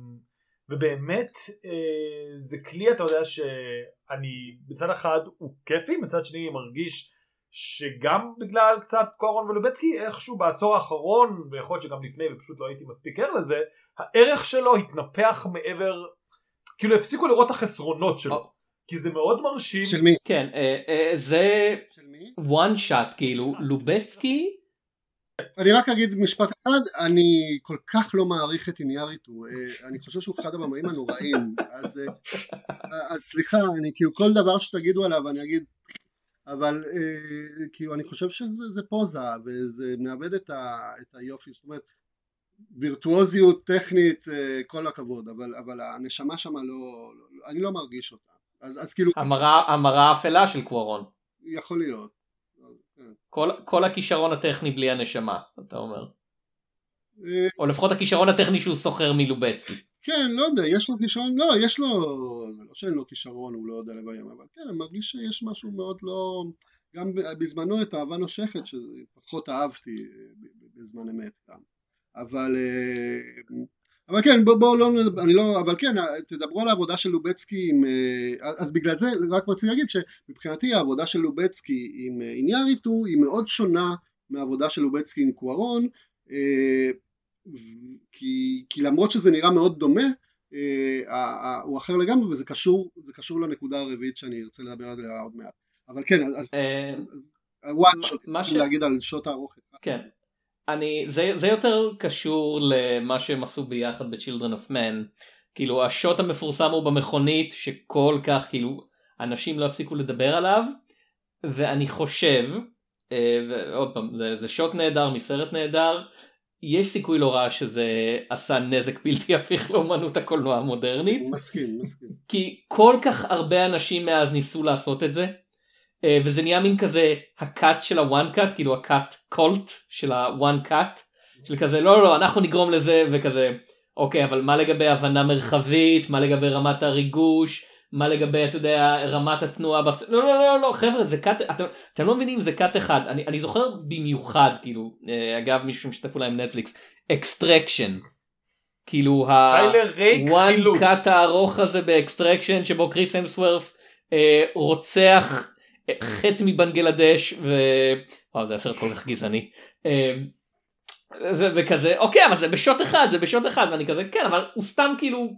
ובאמת אה, זה כלי אתה יודע שאני בצד אחד הוא כיפי מצד שני אני מרגיש שגם בגלל קצת קורון ולובצקי איכשהו בעשור האחרון ויכול להיות שגם לפני ופשוט לא הייתי מספיק ער לזה הערך שלו התנפח מעבר כאילו הפסיקו לראות את החסרונות שלו oh. כי זה מאוד מרשים. של מי? כן אה, אה, זה one shot כאילו לובצקי. אני רק אגיד משפט אחד, אני כל כך לא מעריך את איניאריטו, אה, אני חושב שהוא אחד הבמאים הנוראים, אז, אה, אז סליחה, אני כאילו כל דבר שתגידו עליו אני אגיד אבל אה, כאילו אני חושב שזה פוזה וזה מאבד את, ה, את היופי, זאת אומרת וירטואוזיות טכנית אה, כל הכבוד אבל, אבל הנשמה שמה לא, לא, אני לא מרגיש אותה אז, אז כאילו המראה האפלה של קוורון. יכול להיות. כל, כל הכישרון הטכני בלי הנשמה אתה אומר. אה, או לפחות הכישרון הטכני שהוא סוחר מלובצקי. כן, לא יודע, יש לו כישרון, לא, יש לו, לא שאין לו כישרון, הוא לא יודע לביים, אבל כן, אני מרגיש שיש משהו מאוד לא, גם בזמנו את אהבה נושכת, שפחות אהבתי בזמן אמת גם, אבל, אה, אבל כן, בואו בוא, לא, אני לא, אבל כן, תדברו על העבודה של לובצקי עם, אה, אז בגלל זה רק רציתי להגיד שמבחינתי העבודה של לובצקי עם איניאריטו אה, היא מאוד שונה מהעבודה של לובצקי עם קוארון, כי, כי למרות שזה נראה מאוד דומה אה, הוא אחר לגמרי וזה קשור, קשור לנקודה הרביעית שאני ארצה לדבר עליה עוד מעט. אבל כן אז אה, וואן שוט, מה ש... להגיד על שוט הארוך. כן אני זה, זה יותר קשור למה שהם עשו ביחד ב-Children of Men כאילו השוט המפורסם הוא במכונית שכל כך כאילו אנשים לא הפסיקו לדבר עליו ואני חושב אה, ועוד פעם זה, זה שוט נהדר מסרט נהדר יש סיכוי לא רע שזה עשה נזק בלתי הפיך לאומנות הקולנוע המודרנית. מסכים, מסכים. כי כל כך הרבה אנשים מאז ניסו לעשות את זה, וזה נהיה מין כזה ה cut של ה one cut, כאילו ה cut cult של ה one cut, של כזה לא לא אנחנו נגרום לזה וכזה אוקיי אבל מה לגבי הבנה מרחבית, מה לגבי רמת הריגוש, מה לגבי אתה יודע רמת התנועה בס... לא לא לא לא חבר'ה זה cut אתם, אתם לא מבינים זה cut אחד. אני, אני זוכר במיוחד כאילו אה, אגב מישהו שמשתף אולי עם Netflix Extraction כאילו ה one cut הארוך הזה ב Extraction שבו קריס המסוורת' אה, רוצח אה, חצי מבנגלדש ו... וואו זה הסרט כל כך גזעני. אה, וכזה אוקיי אבל זה בשוט אחד זה בשוט אחד ואני כזה כן אבל הוא סתם כאילו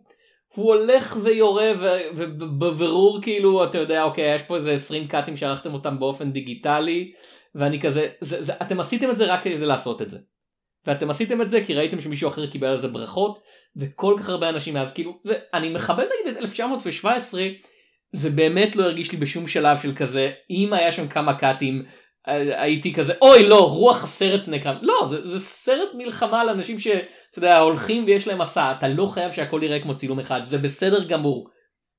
הוא הולך ויורה ובבירור כאילו אתה יודע אוקיי יש פה איזה 20 קאטים שערכתם אותם באופן דיגיטלי ואני כזה זה, זה, אתם עשיתם את זה רק כדי לעשות את זה. ואתם עשיתם את זה כי ראיתם שמישהו אחר קיבל על זה ברכות וכל כך הרבה אנשים מאז כאילו אני מכבד נגיד את 1917 זה באמת לא הרגיש לי בשום שלב של כזה אם היה שם כמה קאטים הייתי כזה אוי לא רוח הסרט נקרא לא זה, זה סרט מלחמה על אנשים שאתה יודע הולכים ויש להם מסע אתה לא חייב שהכל יראה כמו צילום אחד זה בסדר גמור.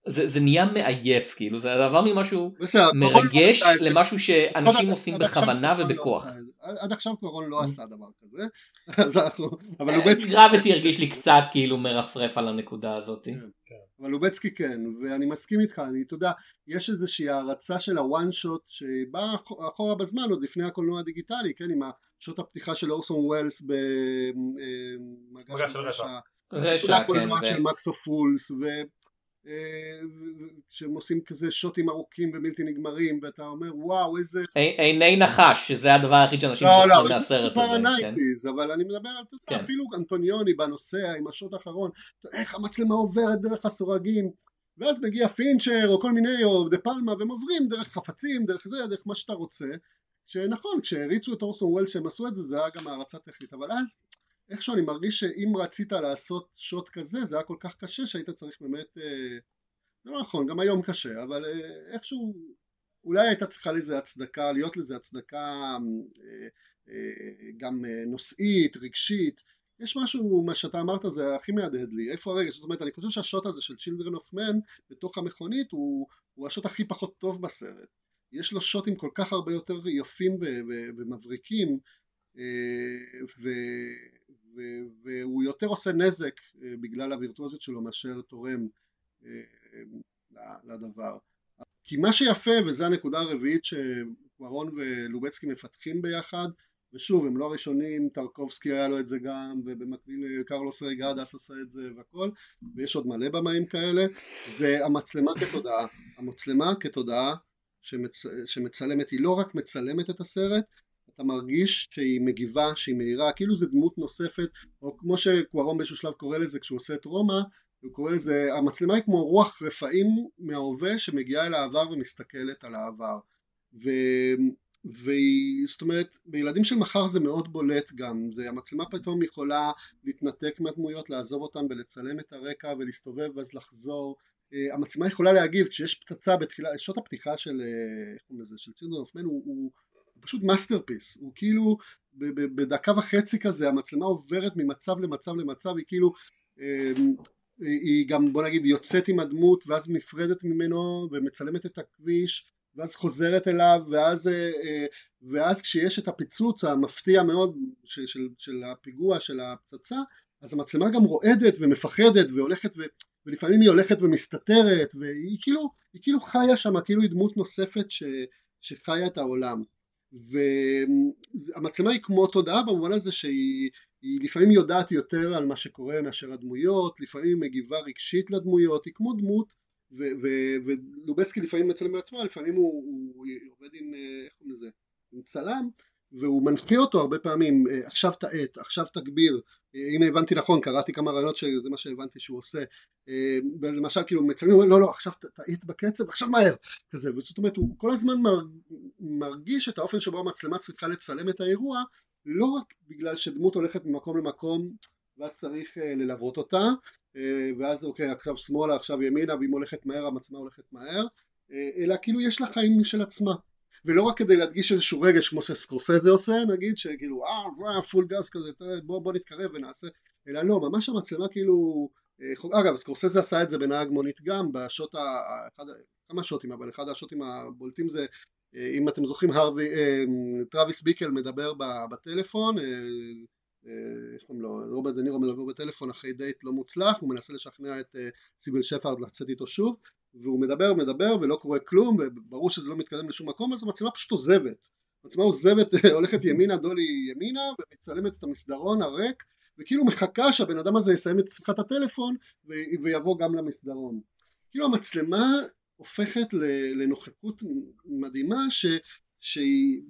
זה, זה נהיה מעייף כאילו זה עבר ממשהו בסדר, מרגש למשהו שאנשים עד- עושים עד בכוונה לא ובכוח. את זה. עד עכשיו קוארון לא עשה דבר כזה, אז אנחנו- אבל לובצקי Gravity הרגיש לי קצת כאילו מרפרף על הנקודה הזאת. אבל לובצקי כן, ואני מסכים איתך, אני, אתה יודע, יש איזושהי הערצה של ה one shot שבאה אח- אחורה בזמן, עוד לפני הקולנוע הדיגיטלי, כן, עם השוט הפתיחה של אורסון ווילס במגע מגע של רשע. רשע כן. הקולנוע ו- של מקס אופולס, ו... אה, ו- ו- כשהם עושים כזה שוטים ארוכים ובלתי נגמרים ואתה אומר וואו איזה עי- עיני נחש שזה הדבר היחיד שאנשים לא לא זה מהסרט הזה. כן. ה nineties אבל אני מדבר על כן. אפילו אנטוניוני בנוסע עם השוט האחרון איך המצלמה עוברת דרך הסורגים ואז מגיע פינצ'ר או כל מיני או דה פלמה והם עוברים דרך חפצים דרך זה דרך מה שאתה רוצה שנכון כשהריצו את אורסון וולס שהם עשו את זה זה היה גם הערצה טכנית אבל אז איכשהו אני מרגיש שאם רצית לעשות שוט כזה זה היה כל כך קשה שהיית צריך באמת אה, זה לא נכון גם היום קשה אבל אה, איכשהו אולי הייתה צריכה לזה הצדקה להיות לזה הצדקה אה, אה, גם אה, נושאית רגשית. יש משהו מה שאתה אמרת זה הכי מהדהד לי. איפה הרגש זאת אומרת אני חושב שהשוט הזה של Children of Men בתוך המכונית הוא, הוא השוט הכי פחות טוב בסרט. יש לו שוטים כל כך הרבה יותר יפים ומבריקים אה, ו- והוא יותר עושה נזק אה, בגלל הווירטואוזיות שלו מאשר תורם אה, ל- לדבר. כי מה שיפה, וזו הנקודה הרביעית שקוורון ולובצקי מפתחים ביחד, ושוב הם לא הראשונים, טרקובסקי היה לו את זה גם, ובמקביל אה, קרלוס ריגדס עשה את זה והכל, ויש עוד מלא במאים כאלה, זה המצלמה כתודעה. המצלמה כתודעה שמצ... שמצלמת, היא לא רק מצלמת את הסרט, אתה מרגיש שהיא מגיבה, שהיא מהירה, כאילו זה דמות נוספת, או כמו שקוורון באיזשהו שלב קורא לזה כשהוא עושה את רומא, הוא קורא לזה, המצלמה היא כמו רוח רפאים מההווה שמגיעה אל העבר ומסתכלת על העבר. ו... והיא, זאת אומרת, בילדים של מחר זה מאוד בולט גם, זה, המצלמה פתאום יכולה להתנתק מהדמויות, לעזוב אותם ולצלם את הרקע ולהסתובב ואז לחזור. Uh, המצלמה יכולה להגיב כשיש פצצה בתחילה, שעות הפתיחה של, uh, איך קוראים לזה, של צ'ילדון אוף מן הוא, הוא, הוא פשוט masterpiece, הוא כאילו בדקה וחצי כזה המצלמה עוברת ממצב למצב למצב, היא כאילו uh, היא גם בוא נגיד יוצאת עם הדמות ואז נפרדת ממנו ומצלמת את הכביש ואז חוזרת אליו ואז, אה, ואז כשיש את הפיצוץ המפתיע מאוד של, של, של הפיגוע של הפצצה אז המצלמה גם רועדת ומפחדת והולכת ו, ולפעמים היא הולכת ומסתתרת והיא כאילו, היא כאילו חיה שם כאילו היא דמות נוספת ש, שחיה את העולם והמצלמה היא כמו תודעה במובן הזה שהיא היא לפעמים יודעת יותר על מה שקורה מאשר הדמויות, לפעמים היא מגיבה רגשית לדמויות, היא כמו דמות ולובצקי לפעמים מצלם בעצמו, לפעמים הוא, הוא עובד עם, אה, איך קוראים לזה, עם צלם והוא מנחה אותו הרבה פעמים, אה, עכשיו תעט, עכשיו תגביר, אם הבנתי נכון, קראתי כמה רעיונות שזה מה שהבנתי שהוא עושה, אה, למשל כאילו מצלמים, לא לא עכשיו ת- תעט בקצב, עכשיו מהר, כזה, וזאת אומרת הוא כל הזמן מר, מרגיש את האופן שבו המצלמה צריכה לצלם את האירוע לא רק בגלל שדמות הולכת ממקום למקום ואז צריך אה, ללוות אותה אה, ואז אוקיי עכשיו שמאלה עכשיו ימינה ואם הולכת מהר המצלמה הולכת מהר אלא כאילו יש לה חיים משל עצמה ולא רק כדי להדגיש איזשהו רגש כמו שסקורסזה עושה נגיד שכאילו אה פול גז כזה בוא, בוא נתקרב ונעשה אלא לא ממש המצלמה כאילו אה, אגב סקורסזה עשה את זה בנהג מונית גם בשוט ה... אחד, כמה שוטים אבל אחד השוטים הבולטים זה אה, אם אתם זוכרים הרווי, אה, טרוויס ביקל מדבר בטלפון, אה, אה, איך קוראים לו, רוברט דנירו מדבר בטלפון אחרי דייט לא מוצלח, הוא מנסה לשכנע את סיביל שפרד לצאת איתו שוב, והוא מדבר מדבר ולא קורה כלום, וברור שזה לא מתקדם לשום מקום, אז המצלמה פשוט עוזבת, המצלמה עוזבת, הולכת ימינה, dolly ימינה, ומצלמת את המסדרון הריק, וכאילו מחכה שהבן אדם הזה יסיים את שיחת הטלפון ויבוא גם למסדרון. כאילו המצלמה הופכת לנוכחות מדהימה ש, שהיא,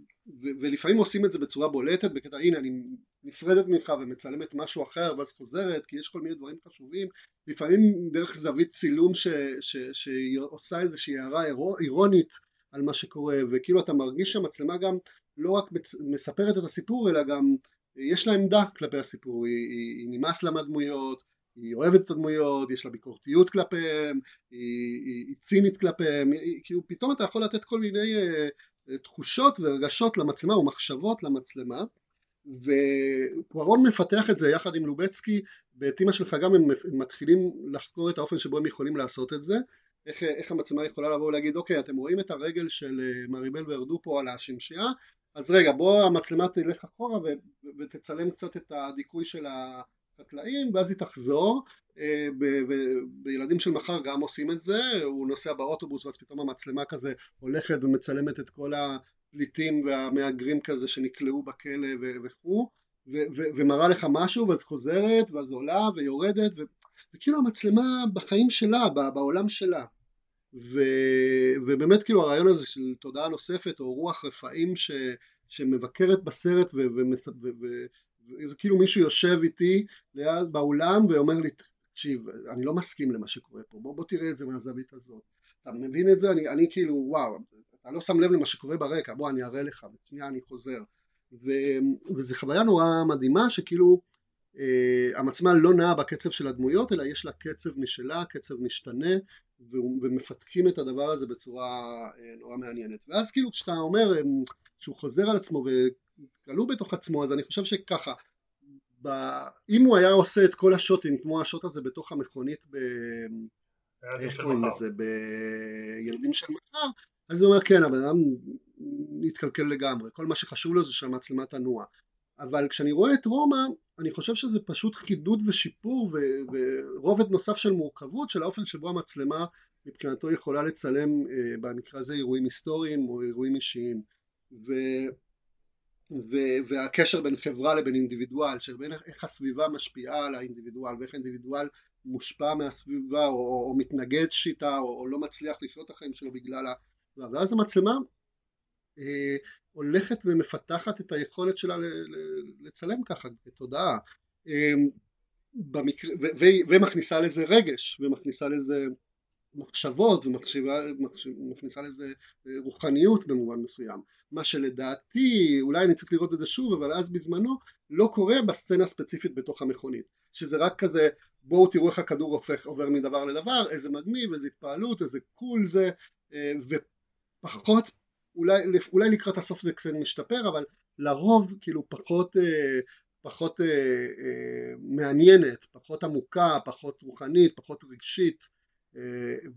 ו, ולפעמים עושים את זה בצורה בולטת בקטע הנה אני נפרדת ממך ומצלמת משהו אחר ואז חוזרת כי יש כל מיני דברים חשובים. לפעמים דרך זווית צילום שהיא עושה איזושהי הערה אירונית על מה שקורה וכאילו אתה מרגיש שהמצלמה גם לא רק מספרת את הסיפור אלא גם יש לה עמדה כלפי הסיפור. היא, היא, היא נמאס לה מהדמויות היא אוהבת את הדמויות, יש לה ביקורתיות כלפיהם, היא, היא, היא צינית כלפיהם, היא, כאילו פתאום אתה יכול לתת כל מיני אה, תחושות ורגשות למצלמה או מחשבות למצלמה ופוארון מפתח את זה יחד עם לובצקי ואת אימא שלך גם הם מתחילים לחקור את האופן שבו הם יכולים לעשות את זה. איך, איך המצלמה יכולה לבוא ולהגיד אוקיי אתם רואים את הרגל של אה, מריבל וירדו פה על השמשייה? אז רגע בוא המצלמה תלך אחורה ו, ותצלם קצת את הדיכוי של החקלאים ואז היא תחזור וילדים של מחר גם עושים את זה הוא נוסע באוטובוס ואז פתאום המצלמה כזה הולכת ומצלמת את כל הפליטים והמהגרים כזה שנקלעו בכלא וכו' ומראה לך משהו ואז חוזרת ואז עולה ויורדת וכאילו המצלמה בחיים שלה בעולם שלה. ו, ובאמת כאילו הרעיון הזה של תודעה נוספת או רוח רפאים ש, שמבקרת בסרט ו, ומס, ו, ו, ו, וכאילו מישהו יושב איתי ליד באולם ואומר לי תקשיב אני לא מסכים למה שקורה פה בוא, בוא תראה את זה מהזווית הזאת. אתה מבין את זה? אני, אני כאילו וואו אתה לא שם לב למה שקורה ברקע בוא אני אראה לך בשנייה אני חוזר. ו, וזו חוויה נורא מדהימה שכאילו Uh, המצלמה לא נעה בקצב של הדמויות אלא יש לה קצב משלה, קצב משתנה ומפתחים את הדבר הזה בצורה uh, נורא מעניינת. ואז כאילו כשאתה אומר um, שהוא חוזר על עצמו וכלוא בתוך עצמו אז אני חושב שככה ב... אם הוא היה עושה את כל השוטים כמו השוט הזה בתוך המכונית ב... איך קוראים לזה? בילדים של מחר אז הוא אומר כן הבן אדם התקלקל לגמרי. כל מה שחשוב לו זה שהמצלמה תנוע. אבל כשאני רואה את רומא אני חושב שזה פשוט חידוד ושיפור ו- ורובד נוסף של מורכבות של האופן שבו המצלמה מבחינתו יכולה לצלם אה, במקרה הזה אירועים היסטוריים או אירועים אישיים. ו- ו- והקשר בין חברה לבין אינדיבידואל שבין איך הסביבה משפיעה על האינדיבידואל ואיך האינדיבידואל מושפע מהסביבה או, או, מתנגד שיטה או, או לא מצליח לחיות את החיים שלו בגלל ה... ואז המצלמה אה, הולכת ומפתחת את היכולת שלה לצלם ככה בתודעה אמ, במקרה, ו, ו, ומכניסה לזה רגש ומכניסה לזה מחשבות ומכניסה לזה אה, רוחניות במובן מסוים. מה שלדעתי אולי אני צריך לראות את זה שוב אבל אז בזמנו לא קורה בסצנה הספציפית בתוך המכונית. שזה רק כזה בואו תראו איך הכדור הופך עובר מדבר לדבר איזה מגניב איזה התפעלות איזה קול זה אה, ופחות אולי, אולי לקראת הסוף זה קצת משתפר אבל לרוב כאילו פחות, אה, פחות אה, אה, מעניינת, פחות עמוקה, פחות רוחנית, פחות רגשית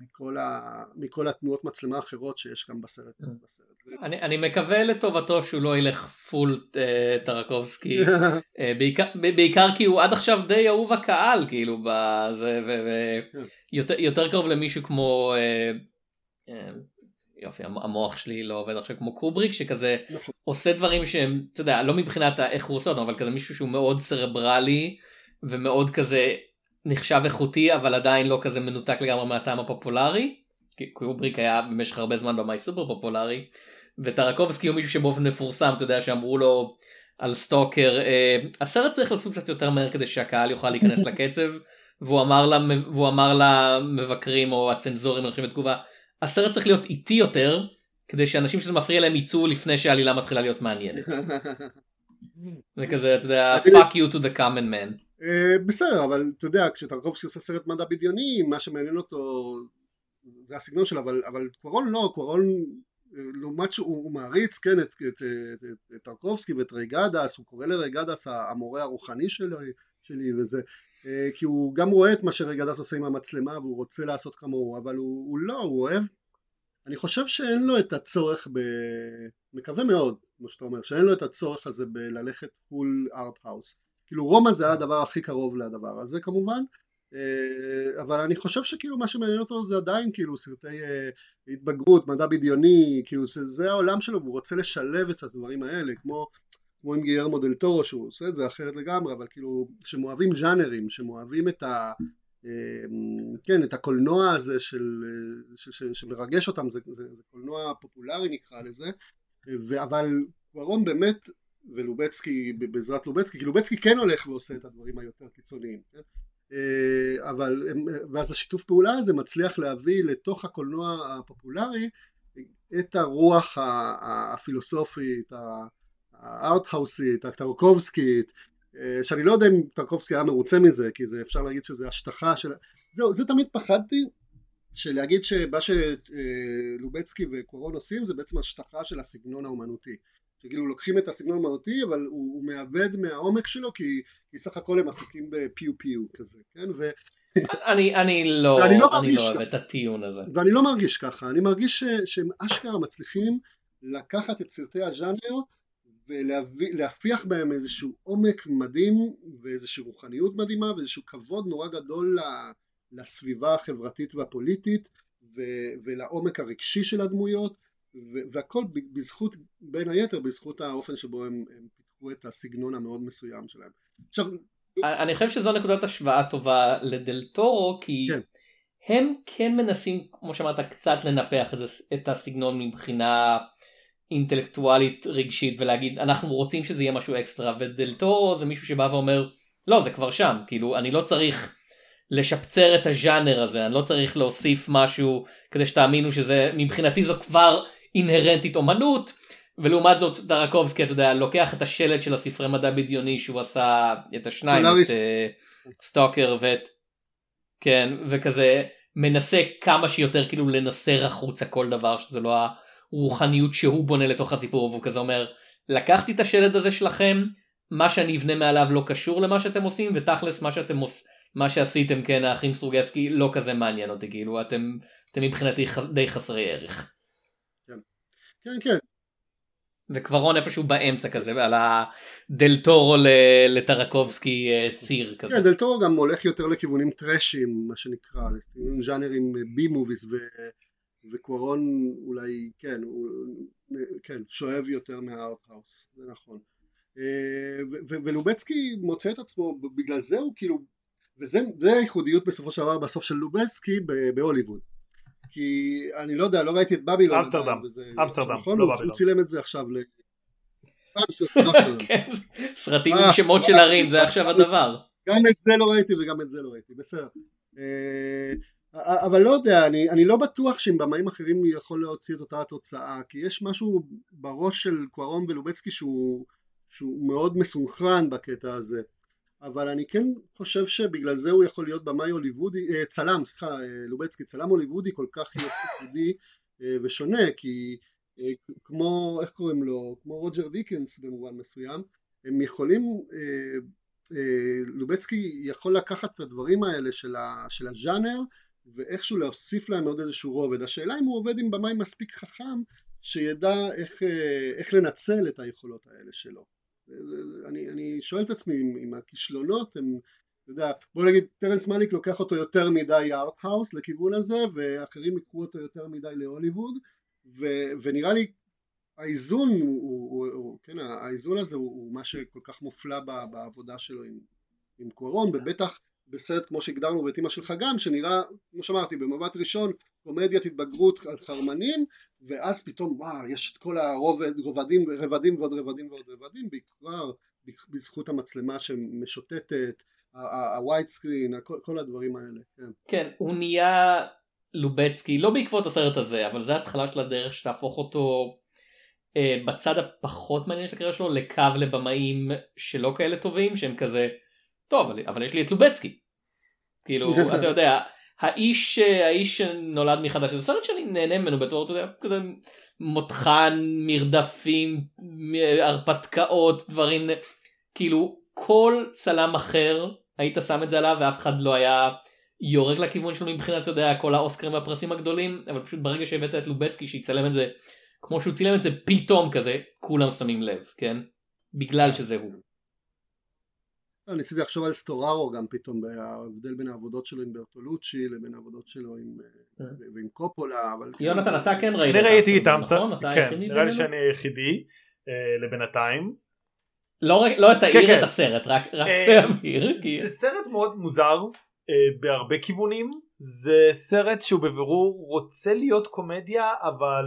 מכל, ה, מכל התנועות מצלמה האחרות שיש גם בסרט. בסרט. אני, אני מקווה לטובתו שהוא לא ילך פול טרקובסקי בעיקר, בעיקר כי הוא עד עכשיו די אהוב הקהל כאילו בזה ויותר כן. קרוב למישהו כמו יופי המוח שלי לא עובד עכשיו כמו קובריק שכזה נכון. עושה דברים שהם אתה יודע לא מבחינת איך הוא עושה אותם אבל כזה מישהו שהוא מאוד סרברלי ומאוד כזה נחשב איכותי אבל עדיין לא כזה מנותק לגמרי מהטעם הפופולרי כי קובריק היה במשך הרבה זמן במאי סופר פופולרי וטרקובסקי הוא מישהו שבאופן מפורסם אתה יודע שאמרו לו על סטוקר אה, הסרט צריך לעשות קצת יותר מהר כדי שהקהל יוכל להיכנס לקצב והוא אמר, לה, והוא אמר למבקרים או הצנזורים אני חושב בתגובה הסרט צריך להיות איטי יותר כדי שאנשים שזה מפריע להם יצאו לפני שהעלילה מתחילה להיות מעניינת. זה כזה אתה יודע fuck you to the common man. אה, בסדר אבל אתה יודע כשטרקובסקי עושה סרט מדע בדיוני מה שמעניין אותו זה הסגנון שלו אבל, אבל קוורון לא קוורון אה, לעומת שהוא מעריץ כן את, את, את, את טרקובסקי ואת ריגדס הוא קורא לריגדס המורה הרוחני שלי, שלי וזה כי הוא גם רואה את מה שרגדס עושה עם המצלמה והוא רוצה לעשות כמוהו אבל הוא, הוא לא, הוא אוהב. אני חושב שאין לו את הצורך ב... מקווה מאוד, כמו שאתה אומר, שאין לו את הצורך הזה בללכת פול ארט-האוס כאילו רומא זה היה הדבר הכי קרוב לדבר הזה כמובן אה, אבל אני חושב שכאילו מה שמעניין אותו זה עדיין כאילו סרטי אה, התבגרות, מדע בדיוני, כאילו זה, זה העולם שלו והוא רוצה לשלב את הדברים האלה כמו כמו עם גיירמו דל טורו שהוא עושה את זה אחרת לגמרי אבל כאילו שהם אוהבים ז'אנרים שהם אוהבים את ה... אמ, כן את הקולנוע הזה של, ש, ש, שמרגש אותם זה, זה, זה קולנוע פופולרי נקרא לזה ו, אבל קוארון באמת ולובצקי בעזרת לובצקי כי לובצקי כן הולך ועושה את הדברים היותר קיצוניים כן? אה, אבל ואז השיתוף פעולה הזה מצליח להביא לתוך הקולנוע הפופולרי את הרוח הפילוסופית הארטהאוסית, הטרקובסקית, אה, שאני לא יודע אם טרקובסקי היה מרוצה מזה, כי זה אפשר להגיד שזה השטחה של... זהו, זה תמיד פחדתי, שלהגיד שמה שלובצקי וקורון עושים זה בעצם השטחה של הסגנון האומנותי שכאילו לוקחים את הסגנון האומנותי אבל הוא, הוא מאבד מהעומק שלו כי, כי סך הכל הם עסוקים בפיו פיו כזה כן ו... אני, אני לא, אני לא, אני לא אוהב. את הטיעון הזה. ואני לא מרגיש ככה אני מרגיש ש, שהם אשכרה מצליחים לקחת את סרטי הז'אנר ולהפיח בהם איזשהו עומק מדהים ואיזושהי רוחניות מדהימה ואיזשהו כבוד נורא גדול לסביבה החברתית והפוליטית ו- ולעומק הרגשי של הדמויות ו- והכל בזכות בין היתר בזכות האופן שבו הם, הם פיתחו את הסגנון המאוד מסוים שלהם. עכשיו אני חושב שזו נקודת השוואה טובה לדל טורו כי כן. הם כן מנסים כמו שאמרת קצת לנפח את הסגנון מבחינה אינטלקטואלית רגשית ולהגיד אנחנו רוצים שזה יהיה משהו אקסטרה ודל טורו זה מישהו שבא ואומר לא זה כבר שם כאילו אני לא צריך לשפצר את הז'אנר הזה אני לא צריך להוסיף משהו כדי שתאמינו שזה מבחינתי זו כבר אינהרנטית אומנות ולעומת זאת דרקובסקי אתה יודע לוקח את השלט של הספרי מדע בדיוני שהוא עשה את השניים. את אה, סטוקר ואת כן וכזה מנסה כמה שיותר כאילו לנסר החוצה כל דבר שזה לא הרוחניות שהוא בונה לתוך הסיפור והוא כזה אומר לקחתי את השלט הזה שלכם מה שאני אבנה מעליו לא קשור למה שאתם עושים ותכלס מה שאתם עושים מה שעשיתם כן האחים סטרוגסקי לא כזה מעניין אותי כאילו אתם אתם מבחינתי ח- די חסרי ערך. כן כן וקברון איפשהו באמצע כזה על הדל טורו ל- לטרקובסקי אה, ציר כזה. כן, דל טורו גם הולך יותר לכיוונים טראשיים, מה שנקרא, ז'אנרים בי מוביס ו... וקוורון אולי, כן, הוא, כן, שואב יותר מהארט-האוס, זה נכון. אה, ולובצקי מוצא את עצמו, בגלל זה הוא כאילו, וזה זה הייחודיות בסופו של דבר בסוף של לובצקי בהוליווד. כי אני לא יודע, לא ראיתי את בבילון. אמסטרדם, אמסטרדם, נכון, לא בבילון. הוא צילם את זה עכשיו ל... כן, סרטים אה, עם שמות של ערים זה עכשיו הדבר. גם את זה לא ראיתי וגם את זה לא ראיתי, בסדר. אבל לא יודע, אני, אני לא בטוח שעם במאים אחרים יכול להוציא את אותה התוצאה, כי יש משהו בראש של קוארון ולובצקי שהוא, שהוא מאוד מסונכרן בקטע הזה. אבל אני כן חושב שבגלל זה הוא יכול להיות במאי הוליוודי, אה, צלם, סליחה, אה, לובצקי, צלם הוליוודי כל כך ייחודי אה, ושונה, כי כמו, איך קוראים לו, כמו רוג'ר דיקנס במובן מסוים, הם יכולים לובצקי יכול לקחת את הדברים האלה של, של הז'אנר ואיכשהו להוסיף להם עוד איזשהו רובד. השאלה אם הוא עובד עם במאי מספיק חכם שידע איך, אה, איך לנצל את היכולות האלה שלו. זה- אני, אני שואל את עצמי אם, הכישלונות הם, אתה יודע, בוא נגיד טרנס מליק לוקח אותו יותר מדי ארט-האוס לכיוון הזה ואחרים יקחו אותו יותר מדי להוליווד ו, ונראה לי האיזון הוא, הוא, הוא, הוא כן, האיזון הזה הוא, הוא מה שכל כך מופלא בעבודה שלו עם, עם קורון, ובטח בסרט כמו שהגדרנו ואת אמא שלך גם, שנראה, כמו שאמרתי, במבט ראשון קומדיית התבגרות על חרמנים, ואז פתאום וואו, יש את כל הרובד, רובדים, רבדים ועוד רבדים ועוד רבדים, בעיקר בזכות המצלמה שמשוטטת, הווייט סקרין, כל הדברים האלה, כן. כן, הוא נהיה לובצקי, לא בעקבות הסרט הזה, אבל זה התחלה של הדרך שתהפוך אותו אה, בצד הפחות מעניין של הקריירה שלו לקו לבמאים שלא כאלה טובים, שהם כזה, טוב, אבל, אבל יש לי את לובצקי. כאילו, אתה יודע, האיש, האיש שנולד מחדש, זה סרט שאני נהנה ממנו בתור, אתה יודע, כזה מותחן, מרדפים, הרפתקאות, דברים, כאילו, כל צלם אחר, היית שם את זה עליו ואף אחד לא היה יורק לכיוון שלו מבחינת, אתה יודע, כל האוסקרים והפרסים הגדולים, אבל פשוט ברגע שהבאת את לובצקי שיצלם את זה, כמו שהוא צילם את זה פתאום כזה, כולם שמים לב, כן? בגלל שזה הוא. לא, ניסיתי לחשוב על סטוררו גם פתאום, ההבדל בין העבודות שלו עם ברטולוצ'י לבין העבודות שלו עם, אה. ועם קופולה, אבל... יונתן, אתה כן ראית אני ראיתי את אמסטרדם, נכון? אתה כן, היחידי נראה לי? שאני היחידי אה, לבינתיים. לא לא תאיר כן, את כן. הסרט, רק אה. כי- זה סרט מאוד מוזר אה, בהרבה כיוונים זה סרט שהוא בבירור רוצה להיות קומדיה אבל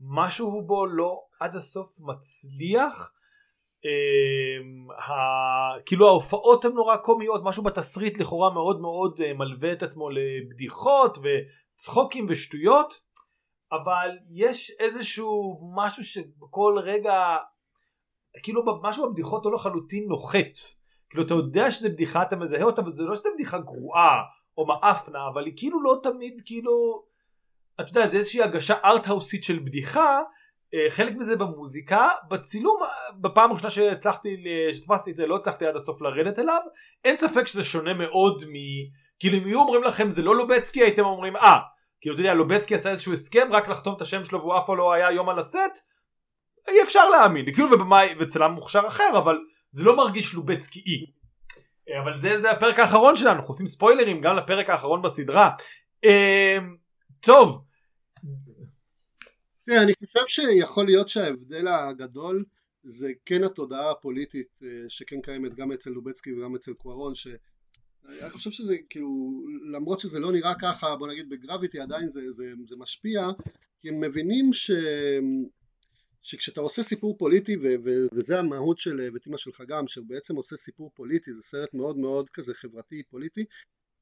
משהו בו לא עד הסוף מצליח. אה, ה- כאילו ההופעות הן נורא קומיות משהו בתסריט לכאורה מאוד מאוד אה, מלווה את עצמו לבדיחות וצחוקים ושטויות אבל יש איזשהו משהו שבכל רגע כאילו משהו בבדיחות לא לחלוטין נוחת. כאילו אתה יודע שזה בדיחה אתה מזהה אותה אבל זה לא שזה בדיחה גרועה או מאפנה אבל היא כאילו לא תמיד כאילו אתה יודע זה איזושהי הגשה ארטהאוסית של בדיחה אה, חלק מזה במוזיקה בצילום בפעם הראשונה שהצלחתי שתפסתי את זה לא הצלחתי עד הסוף לרדת אליו אין ספק שזה שונה מאוד מ... כאילו אם היו אומרים לכם זה לא לובצקי הייתם אומרים אה כאילו אתה יודע לובצקי עשה איזשהו הסכם רק לחתום את השם שלו והוא אף פעם לא היה יום על הסט אי אפשר להאמין. כאילו ובמאי וצלם מוכשר אחר אבל זה לא מרגיש לובצקי. אי אה, אבל זה, זה הפרק האחרון שלנו. אנחנו עושים ספוילרים גם לפרק האחרון בסדרה. אה, טוב. תראה, אני חושב שיכול להיות שההבדל הגדול זה כן התודעה הפוליטית אה, שכן קיימת גם אצל לובצקי וגם אצל קוארון ש... אני חושב שזה כאילו למרות שזה לא נראה ככה בוא נגיד בגרביטי עדיין זה, זה, זה משפיע כי הם מבינים ש... שכשאתה עושה סיפור פוליטי ו- ו- וזה המהות של ותימא שלך גם שבעצם עושה סיפור פוליטי זה סרט מאוד מאוד כזה חברתי פוליטי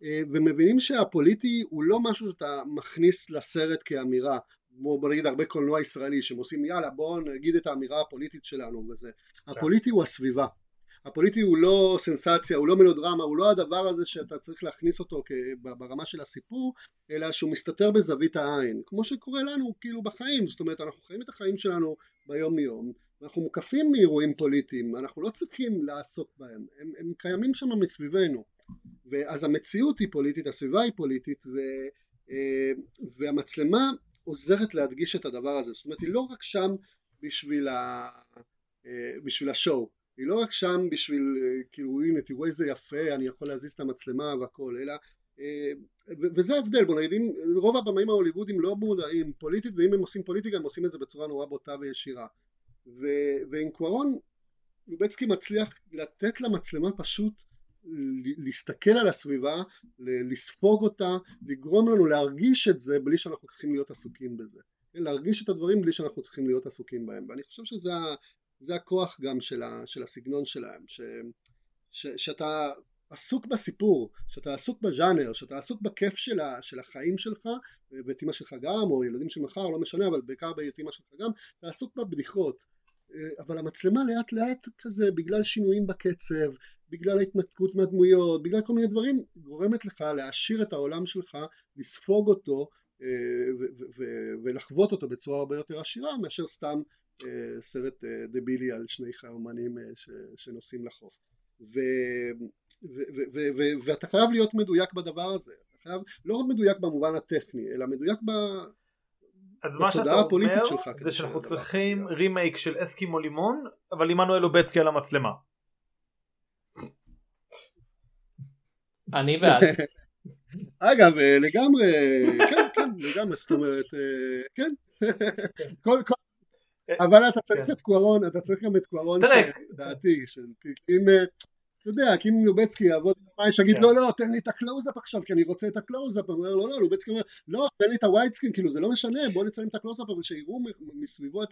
אה, ומבינים שהפוליטי הוא לא משהו שאתה מכניס לסרט כאמירה כמו בוא נגיד הרבה קולנוע ישראלי שהם עושים יאללה בואו נגיד את האמירה הפוליטית שלנו וזה כן. הפוליטי הוא הסביבה. הפוליטי הוא לא סנסציה, הוא לא מלודרמה, הוא לא הדבר הזה שאתה צריך להכניס אותו ברמה של הסיפור, אלא שהוא מסתתר בזווית העין, כמו שקורה לנו כאילו בחיים, זאת אומרת אנחנו חיים את החיים שלנו ביום יום, אנחנו מוקפים מאירועים פוליטיים, אנחנו לא צריכים לעסוק בהם, הם, הם קיימים שם מסביבנו, ואז המציאות היא פוליטית, הסביבה היא פוליטית, ו, אה, והמצלמה עוזרת להדגיש את הדבר הזה, זאת אומרת היא לא רק שם בשביל, ה, אה, בשביל השואו, היא לא רק שם בשביל אה, כאילו הנה תראו איזה יפה אני יכול להזיז את המצלמה והכל אלא אה, וזה ההבדל. בוא נגיד אם רוב הבמאים ההוליוודים לא מודעים פוליטית ואם הם עושים פוליטיקה הם עושים את זה בצורה נורא בוטה וישירה. ועם קוורון לובצקי מצליח לתת למצלמה פשוט להסתכל על הסביבה, לספוג אותה, לגרום לנו להרגיש את זה בלי שאנחנו צריכים להיות עסוקים בזה. להרגיש את הדברים בלי שאנחנו צריכים להיות עסוקים בהם. ואני חושב שזה זה הכוח גם של, ה, של הסגנון שלהם, ש, ש, שאתה עסוק בסיפור, שאתה עסוק בז'אנר, שאתה עסוק בכיף של, ה, של החיים שלך, ואת אמא שלך גם, או ילדים של מחר, לא משנה, אבל בעיקר באת אמא שלך גם, אתה עסוק בבדיחות. אבל המצלמה לאט לאט כזה, בגלל שינויים בקצב, בגלל ההתנתקות מהדמויות, בגלל כל מיני דברים, גורמת לך להעשיר את העולם שלך, לספוג אותו אה, ולחוות אותו בצורה הרבה יותר עשירה מאשר סתם אה, סרט אה, דבילי על שני חרמנים אה, שנוסעים לחוף. ואתה חייב להיות מדויק בדבר הזה. אתה חייב לא רק מדויק במובן הטכני אלא מדויק ב... אז מה שאתה אומר שלך זה שאנחנו צריכים רימייק של אסקימו לימון אבל עמנואל לובצקי על המצלמה. אני בעד. אגב לגמרי כן כן לגמרי זאת אומרת כן. כל, כל, אבל אתה צריך כן. את קוארון, אתה צריך גם את קוארון, דעתי, אם, אה, אתה יודע, כי אם לובצקי יעבוד עם יש יגיד כן. לא לא תן לי את הקלוזאפ עכשיו כי אני רוצה את הקלוזאפ, הוא אומר לא לא, לובצקי אומר לא תן לי את ה wide screen, כאילו זה לא משנה, בוא נצלם את הקלוזאפ אבל שיראו מסביבו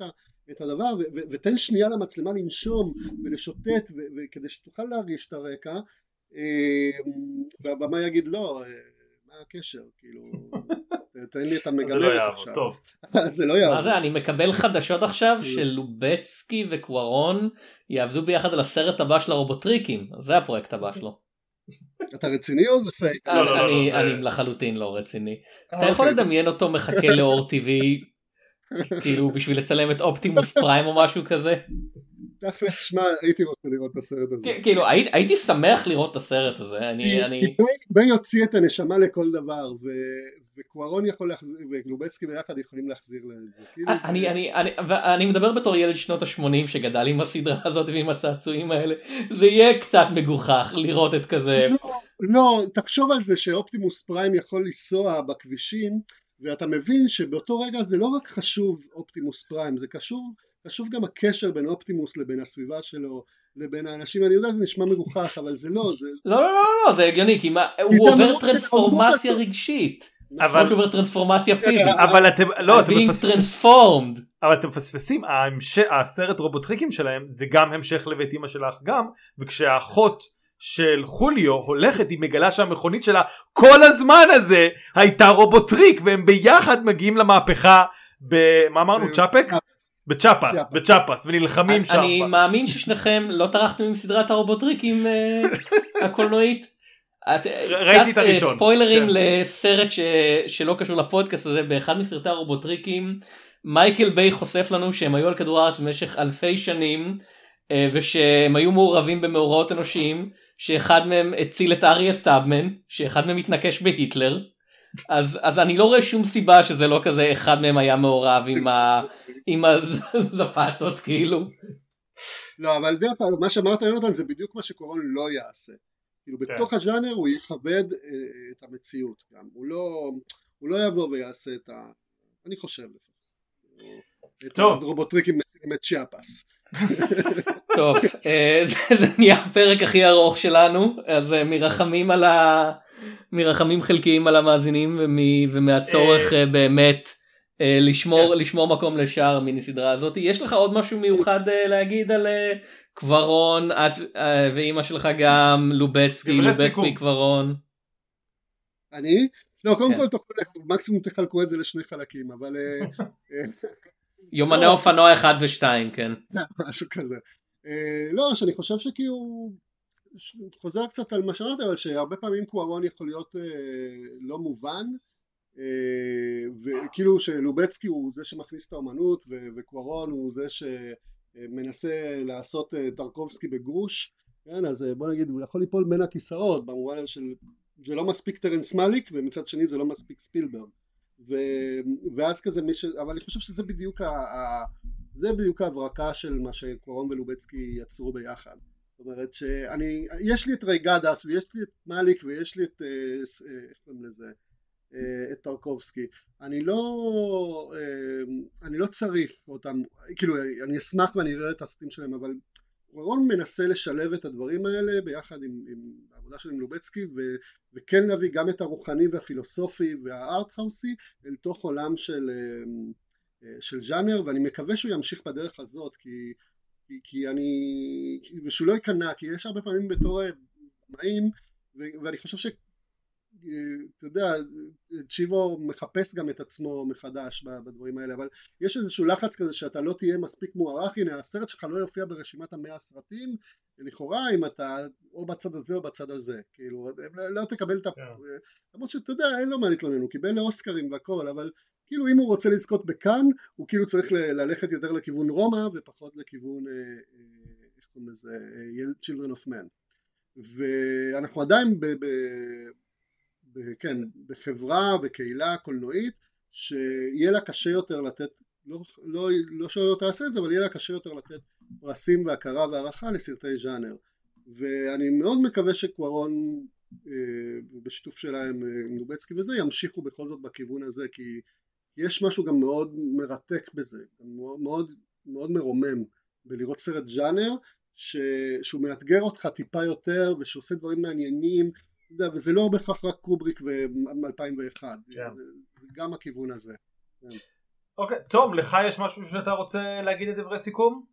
את הדבר ותן שנייה למצלמה לנשום ולשוטט כדי שתוכל להרגיש את הרקע אה, והבמה יגיד לא, אה, מה הקשר, כאילו תן לי את המגמרת לא עכשיו. זה לא יעבוד. מה זה, אני מקבל חדשות עכשיו שלובצקי וקוורון יעבדו ביחד על הסרט הבא של הרובוטריקים, זה הפרויקט הבא שלו. אתה רציני או זה פייק? לא, לא, אני לחלוטין לא רציני. אתה יכול אוקיי. לדמיין אותו מחכה לאור טבעי, כאילו בשביל לצלם את אופטימוס פריים או משהו כזה? תכלס, שמע, הייתי רוצה לראות את הסרט הזה. כאילו, הייתי שמח לראות את הסרט הזה. כי ביי יוציא את הנשמה לכל דבר, וקוארון יכול להחזיר, וגלובצקי ביחד יכולים להחזיר לזה. כאילו אני, אני, אני, אני מדבר בתור ילד שנות ה-80 שגדל עם הסדרה הזאת ועם הצעצועים האלה, זה יהיה קצת מגוחך לראות את כזה. לא, לא, תחשוב על זה שאופטימוס פריים יכול לנסוע בכבישים, ואתה מבין שבאותו רגע זה לא רק חשוב אופטימוס פריים, זה קשור חשוב גם הקשר בין אופטימוס לבין הסביבה שלו לבין האנשים, אני יודע זה נשמע מגוחך אבל זה לא, זה... לא לא לא לא זה הגיוני כי מה, הוא עובר טרנספורמציה רגשית. אבל הוא עובר טרנספורמציה פיזית. אבל אתם לא אתם מפספסים. אבל אתם מפספסים הסרט רובוטריקים שלהם זה גם המשך לואת אמא שלך גם וכשהאחות של חוליו הולכת היא מגלה שהמכונית שלה כל הזמן הזה הייתה רובוטריק והם ביחד מגיעים למהפכה במה אמרנו צ'יאפס? בצ'יאפס, בצ'יאפס, ונלחמים שם. אני מאמין ששניכם לא טרחתם עם סדרת הרובוטריקים אה, הקולנועית. את, ראיתי את קצת, אה, הראשון. ספוילרים כן. לסרט ש... שלא קשור לפודקאסט הזה באחד מסרטי הרובוטריקים מייקל ביי חושף לנו שהם היו על כדור הארץ במשך אלפי שנים אה, ושהם היו מעורבים במאורעות אנושיים שאחד מהם הציל את הארייט טאבמן שאחד מהם התנקש בהיטלר אז אז אני לא רואה שום סיבה שזה לא כזה אחד מהם היה מעורב עם ה... עם הזפתות כאילו. לא, אבל דרך אגב, מה שאמרת יונתן זה בדיוק מה שקורון לא יעשה. כאילו כן. בתוך הז'אנר הוא יכבד אה, את המציאות גם, הוא לא, הוא לא יבוא ויעשה את ה... אני חושב לפחות. את טוב. הרובוטריקים מציגים את צ'יאפס. טוב, אה, זה, זה נהיה הפרק הכי ארוך שלנו, אז אה, מרחמים על ה... מרחמים חלקיים על המאזינים ומ... ומהצורך אה, באמת אה, לשמור, לשמור מקום לשאר המיני סדרה הזאת. יש לך עוד משהו מיוחד אה, להגיד על אה, קברון, את אה, ואימא שלך גם, לובצקי, לובצקי סיכום. קברון. אני? לא, קודם כן. כל תוכלו- מקסימום תחלקו את זה לשני חלקים, אבל אה, אה, יומני לא. אופנוע 1 ו-2, כן. משהו כזה. לא, שאני חושב שכאילו, ש- חוזר קצת על מה שאמרת, אבל שהרבה פעמים קוארון יכול להיות לא מובן, וכאילו שלובצקי הוא זה שמכניס את האומנות, וקוארון הוא זה שמנסה לעשות אה, טרקובסקי בגרוש, כן, אז אה, בוא נגיד, הוא יכול ליפול בין הכיסאות, במובן הזה של זה לא מספיק טרנס מאליק, ומצד שני זה לא מספיק ספילברג. ו... ואז כזה מי ש... אבל אני חושב שזה בדיוק ה... ה... זה בדיוק ההברקה של מה שקורון ולובצקי יצרו ביחד. זאת אומרת שאני, יש לי את רייגדס ויש לי את מאליק ויש לי את, אה, אה, איך קוראים לזה, אה, את טרקובסקי. אני לא, אה, אני לא צריך אותם, כאילו אני אשמח ואני אראה את הסרטים שלהם, אבל קורון מנסה לשלב את הדברים האלה ביחד עם, עם העבודה של לובצקי ו, וכן להביא גם את הרוחני והפילוסופי והארטהאוסי אל תוך עולם של, אה, אה, של ז'אנר ואני מקווה שהוא ימשיך בדרך הזאת כי, כי, כי אני ושהוא לא ייכנע כי יש הרבה פעמים בתור אה, במאים ואני חושב. אתה יודע, צ'יבו מחפש גם את עצמו מחדש בדברים האלה, אבל יש איזשהו לחץ כזה שאתה לא תהיה מספיק מוערך, הנה הסרט שלך לא יופיע ברשימת המאה הסרטים, לכאורה אם אתה או בצד הזה או בצד הזה, כאילו, לא, לא תקבל את ה... כן. למרות שאתה יודע, אין לו מה להתלונן, הוא קיבל לאוסקרים והכל, אבל כאילו אם הוא רוצה לזכות בכאן, הוא כאילו צריך ללכת יותר לכיוון רומא ופחות לכיוון, אה, אה, איך קוראים לזה, אה, Children of Men. ואנחנו עדיין. ב ב- כן, בחברה, בקהילה קולנועית, שיהיה לה קשה יותר לתת, לא, לא, לא שלא תעשה את זה, אבל יהיה לה קשה יותר לתת פרסים והכרה והערכה לסרטי ז'אנר. ואני מאוד מקווה שקוארון, אה, בשיתוף שלה אה, עם לובצקי וזה, ימשיכו בכל זאת בכיוון הזה, כי יש משהו גם מאוד מרתק בזה, מאוד, מאוד מרומם בלראות סרט ז'אנר, ש, שהוא מאתגר אותך טיפה יותר, ושעושה דברים מעניינים, וזה לא בהכרח רק קובריק ו-2001, כן. גם הכיוון הזה. אוקיי, תום, לך יש משהו שאתה רוצה להגיד את דברי סיכום?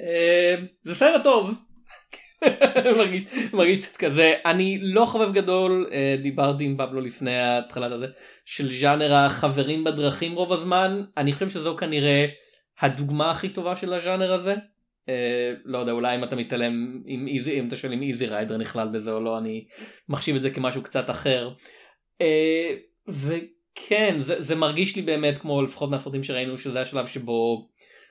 אה, זה סרט טוב. מרגיש, מרגיש קצת כזה אני לא חובב גדול אה, דיברתי עם פבלו לפני התחלת הזה של ז'אנר החברים בדרכים רוב הזמן אני חושב שזו כנראה הדוגמה הכי טובה של הז'אנר הזה. אה, לא יודע אולי אם אתה מתעלם אם איזי אם אתה שואל אם איזי ריידר נכלל בזה או לא אני מחשיב את זה כמשהו קצת אחר. אה, וכן זה, זה מרגיש לי באמת כמו לפחות מהסרטים שראינו שזה השלב שבו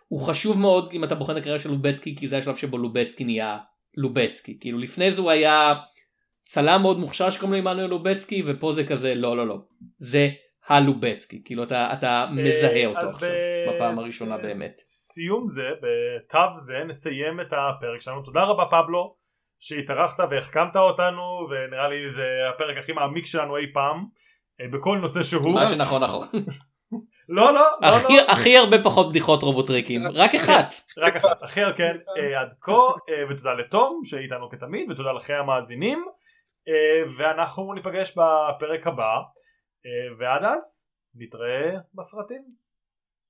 הוא חשוב מאוד אם אתה בוחן את הקריירה של לובצקי כי זה השלב שבו לובצקי נהיה לובצקי כאילו לפני זה הוא היה צלם מאוד מוכשר שקוראים לו עמנואל לובצקי ופה זה כזה לא לא לא זה הלובצקי כאילו אתה אתה מזהה אה, אותו עכשיו בפעם הראשונה באמת. סיום זה, בתו זה, נסיים את הפרק שלנו. תודה רבה פבלו, שהתארחת והחכמת אותנו, ונראה לי זה הפרק הכי מעמיק שלנו אי פעם, אה, בכל נושא שהוא. מה שנכון נכון לא, לא, לא, הכי לא. הכי הרבה פחות בדיחות רובוטריקים רק אחת רק אחת. הכי כן, אה, עד כה, אה, ותודה לתום שאיתנו כתמיד, ותודה לכם המאזינים, ואנחנו ניפגש בפרק הבא, ועד אז נתראה בסרטים.